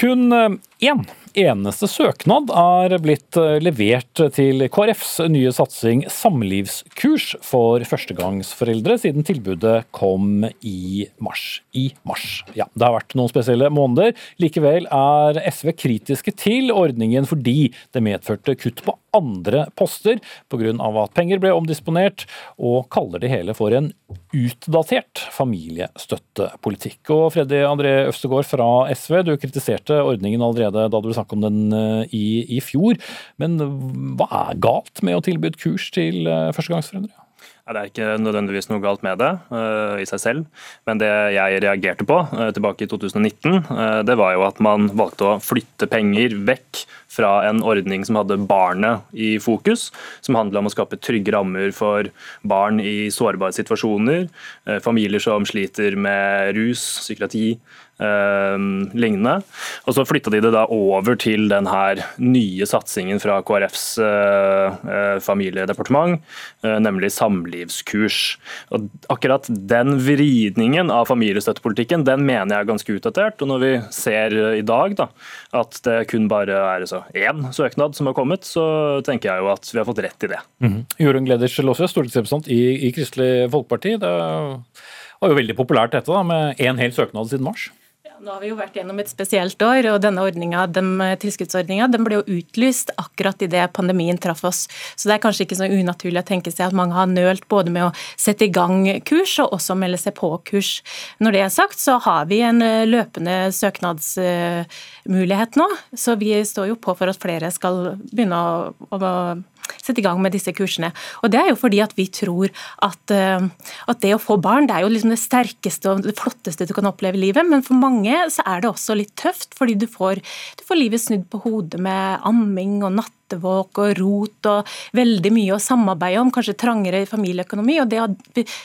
Kun én eneste søknad er blitt levert til KrFs nye satsing samlivskurs for førstegangsforeldre siden tilbudet kom i mars. I mars. Ja, det har vært noen spesielle måneder. Likevel er SV kritiske til ordningen fordi det medførte kutt på andre poster pga. at penger ble omdisponert, og kaller det hele for en utdatert familiestøttepolitikk. Og Freddy André Øvstegård fra SV, du kritiserte ordningen allerede da du snakket om den eh, i, i fjor. Men hva er galt med å tilby et kurs til eh, førstegangsforeldre? Det er ikke nødvendigvis noe galt med det uh, i seg selv, men det jeg reagerte på uh, tilbake i 2019, uh, det var jo at man valgte å flytte penger vekk fra en ordning som hadde barnet i fokus, som handla om å skape trygge rammer for barn i sårbare situasjoner, familier som sliter med rus, psykiatri, lignende. Og Så flytta de det da over til den her nye satsingen fra KrFs uh, uh, familiedepartement, nemlig samlivskurs. Og Akkurat den vridningen av familiestøttepolitikken den mener jeg er ganske utdatert. og Når vi ser i dag da, at det kun bare er så én søknad som har kommet, så tenker jeg jo at vi har fått rett i det. Mm -hmm. Jorunn Gleders Låsø, stortingsrepresentant i, i Kristelig Folkeparti. Det var jo veldig populært dette da, med én hel søknad siden mars. Nå har vi jo vært gjennom et spesielt år, og denne den eh, tilskuddsordninga den ble jo utlyst akkurat idet pandemien traff oss. Så det er kanskje ikke så unaturlig å tenke seg at mange har nølt både med å sette i gang kurs og også melde seg på kurs. Når det er sagt, så har vi en eh, løpende søknadsmulighet nå, så vi står jo på for at flere skal begynne å, å sette i gang med disse kursene. Og Det er jo fordi at vi tror at, eh, at det å få barn det er jo liksom det sterkeste og det flotteste du kan oppleve i livet, men for mange så er det også litt tøft, fordi du får, du får livet snudd på hodet med amming og natt nattevåk og rot og veldig mye å samarbeide om, kanskje trangere familieøkonomi. og det at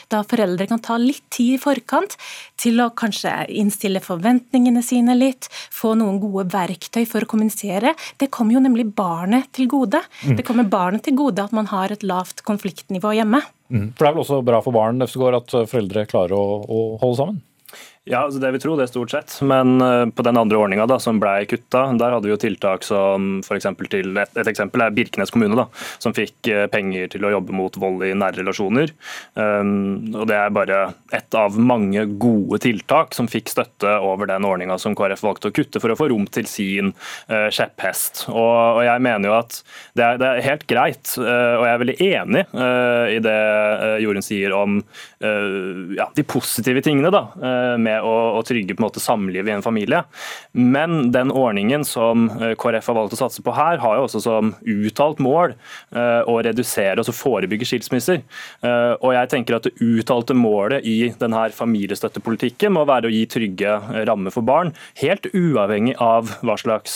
Da foreldre kan ta litt tid i forkant til å kanskje innstille forventningene sine litt, få noen gode verktøy for å kommunisere, det kommer jo nemlig barnet til gode. Mm. Det kommer barnet til gode at man har et lavt konfliktnivå hjemme. Mm. For Det er vel også bra for barn at foreldre klarer å, å holde sammen? Ja, altså det vi tror det er stort sett. Men eh, på den andre ordninga som ble kutta, der hadde vi jo tiltak som f.eks. til et, eksempel er Birkenes kommune, da, som fikk eh, penger til å jobbe mot vold i nære relasjoner. Um, og Det er bare ett av mange gode tiltak som fikk støtte over den ordninga som KrF valgte å kutte for å få rom til sin uh, kjepphest. Og, og, jeg mener jo at det er, det er helt greit, uh, og jeg er veldig enig uh, i det Jorunn sier om ja, de positive tingene da, med å, å trygge på en måte samlivet i en familie. Men den ordningen som eh, KrF har valgt å satse på her, har jo også som uttalt mål uh, å redusere og forebygge skilsmisser. Uh, og jeg tenker at Det uttalte målet i denne familiestøttepolitikken må være å gi trygge rammer for barn, helt uavhengig av hva slags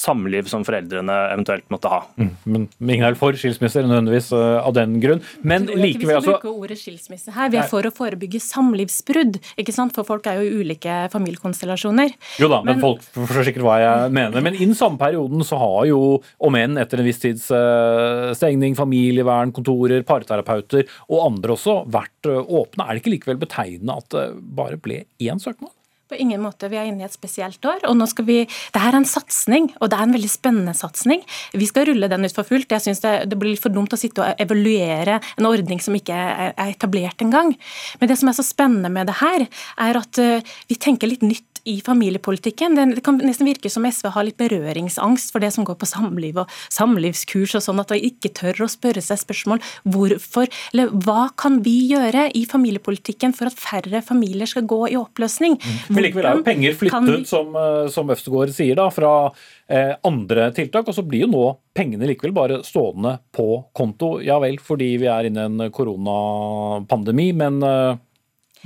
samliv som foreldrene eventuelt måtte ha. Mm, men ingen er for skilsmisser nødvendigvis av den grunn. Men likevel altså Vi skal bruke ordet skilsmisse her. Vi er for å forebygge samlivsbrudd. ikke sant? for folk er jo ulike familiekonstellasjoner. Jo da, men, men folk forstår sikkert hva jeg mener. Men innen samme perioden så har jo, om enn etter en viss tids uh, stengning, familievernkontorer, parterapeuter og andre også vært uh, åpne. Er det ikke likevel betegnende at det bare ble én søknad? På ingen måte. Vi er inne i et spesielt år. og nå skal vi, Det her er en satsing, og det er en veldig spennende satsing. Vi skal rulle den ut for fullt. Jeg synes det, det, blir for dumt å sitte og evaluere en ordning som ikke er, er etablert engang. Men det som er så spennende med det her, er at uh, vi tenker litt nytt i familiepolitikken. Det kan nesten virke som SV har litt berøringsangst for det som går på samliv og samlivskurs og sånn, at de ikke tør å spørre seg spørsmål hvorfor, eller hva kan vi gjøre i familiepolitikken for at færre familier skal gå i oppløsning? Mm. Men likevel er jo penger flyttet, vi... som, eh, som Øvstegård sier, da, fra eh, andre tiltak, og så blir jo nå pengene likevel bare stående på konto. Ja vel, fordi vi er inne i en koronapandemi, men eh,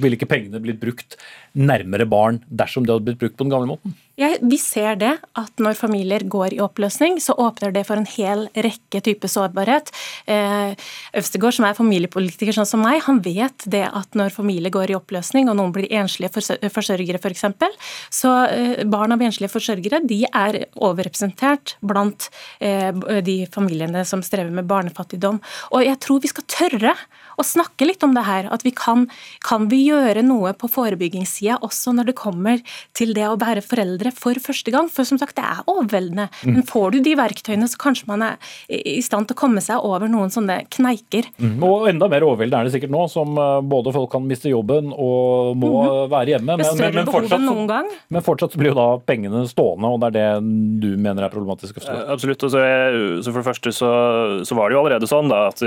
ville ikke pengene blitt brukt nærmere barn dersom det hadde blitt brukt på den gamle måten? Ja, vi ser det, at når familier går i oppløsning, så åpner det for en hel rekke typer sårbarhet. Eh, Øvstegård, som er familiepolitiker sånn som meg, han vet det at når familier går i oppløsning, og noen blir enslige forsørgere f.eks., så eh, barn av enslige forsørgere de er overrepresentert blant eh, de familiene som strever med barnefattigdom. Og jeg tror vi skal tørre å snakke litt om det her. At vi kan, kan vi gjøre noe på forebyggingssida også når det kommer til det å være foreldre for første gang. For som sagt, det er overveldende. Mm. Men får du de verktøyene, så kanskje man er i stand til å komme seg over noen sånne kneiker. Mm. Og enda mer overveldende er det sikkert nå, som eh, både folk kan miste jobben og må mm. være hjemme. Men, men, men, fortsatt, noen gang. men fortsatt blir jo da pengene stående, og det er det du mener er problematisk? Eh, absolutt. Så, så, for det første så, så, var det jo allerede sånn da, at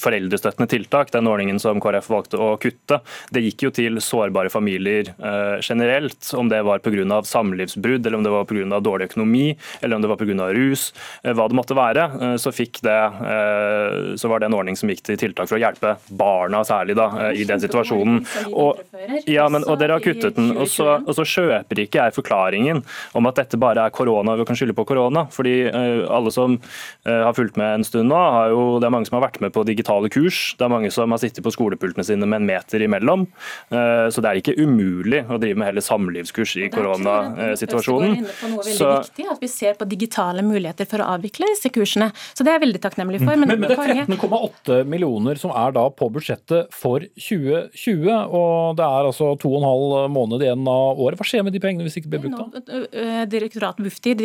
foreldrestøttende tiltak, den ordningen som KrF valgte å kutte, det gikk jo til sårbare familier eh, generelt, om det var pga. samlivs samlivsbrudd, eller om det var pga. dårlig økonomi, eller om det var pga. rus, eh, hva det måtte være, eh, så, det, eh, så var det en ordning som gikk til tiltak for å hjelpe barna særlig da, i den situasjonen. Og, ja, men, og dere har kuttet den. Og så, og så kjøper ikke jeg forklaringen om at dette bare er korona, vi kan skylde på korona. fordi alle som har fulgt med en stund nå, jo, det er mange som har vært med på digitale kurs. Det er mange som har sittet på skolepultene sine med en meter imellom. Så det er ikke umulig å drive med hele samlivskurs i koronasituasjonen. Så, viktig, at vi ser på digitale muligheter for å avvikle disse kursene. Så det er jeg veldig takknemlig for. Men, men, det er 13,8 millioner som er da på budsjettet for 2020, og det er altså to og en halv måned igjen av året. Hva skjer med de pengene hvis de ikke blir brukt da? Direktoratet Bufdir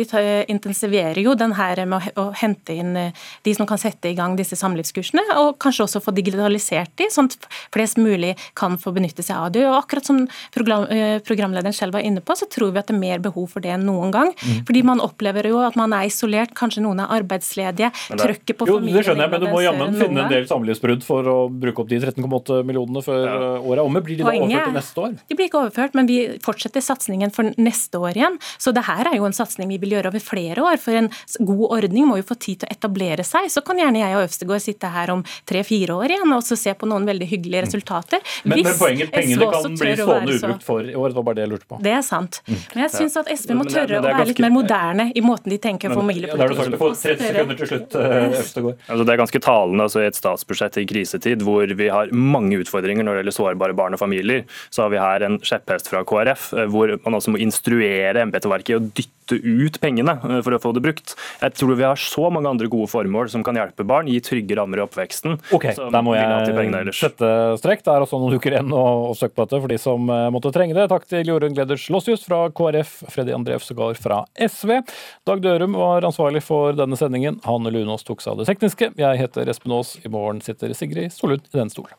intensiverer jo den her med å hente inn de som kan sette i gang disse samlivskursene, og kanskje også få digitalisert de, sånn at flest mulig kan få benytte seg av det. Og akkurat som programlederen selv var inne på, så tror vi at det er mer behov behov for det enn noen gang. Mm. Fordi man opplever jo at man er isolert, kanskje noen er arbeidsledige. Trøkket på familien Jo, det skjønner jeg, men du må jammen finne en del samlivsbrudd for å bruke opp de 13,8 millionene før ja. året er omme. Blir de da overført til neste år? De blir ikke overført, men vi fortsetter satsingen for neste år igjen. Så det her er jo en satsing vi vil gjøre over flere år. For en god ordning må jo få tid til å etablere seg. Så kan gjerne jeg og Øvstegård sitte her om tre-fire år igjen og så se på noen veldig hyggelige resultater. Men, men poenget, pengene kan bli stående ubrukt for i år. Det var bare det jeg lurte på. Det er sant. Mm. Men jeg syns at SV må tørre å være litt mer moderne i måten de tenker familiepolitikk på. 30 sekunder til slutt, eh, Øvstegård. Altså, det er ganske talende altså, i et statsbudsjett i krisetid hvor vi har mange utfordringer når det gjelder sårbare barn og familier. Så har vi her en skjepphest fra KrF eh, hvor man også må instruere embetsverket og dytte ut pengene eh, for å få det brukt. Jeg tror vi har så mange andre gode formål som kan hjelpe barn, gi trygge rammer i oppveksten. Ok, Der må jeg sette strekk. Det er også noen uker igjen å søke på dette for de som måtte trenge det. Takk til Jorunn Gleders Lossius fra KrF, Freddy André Øvstegård fra SV. Dag Dørum var ansvarlig for denne sendingen. Hanne Lunås tok seg av det tekniske. Jeg heter Espen Aas. I morgen sitter Sigrid Solund i den stolen.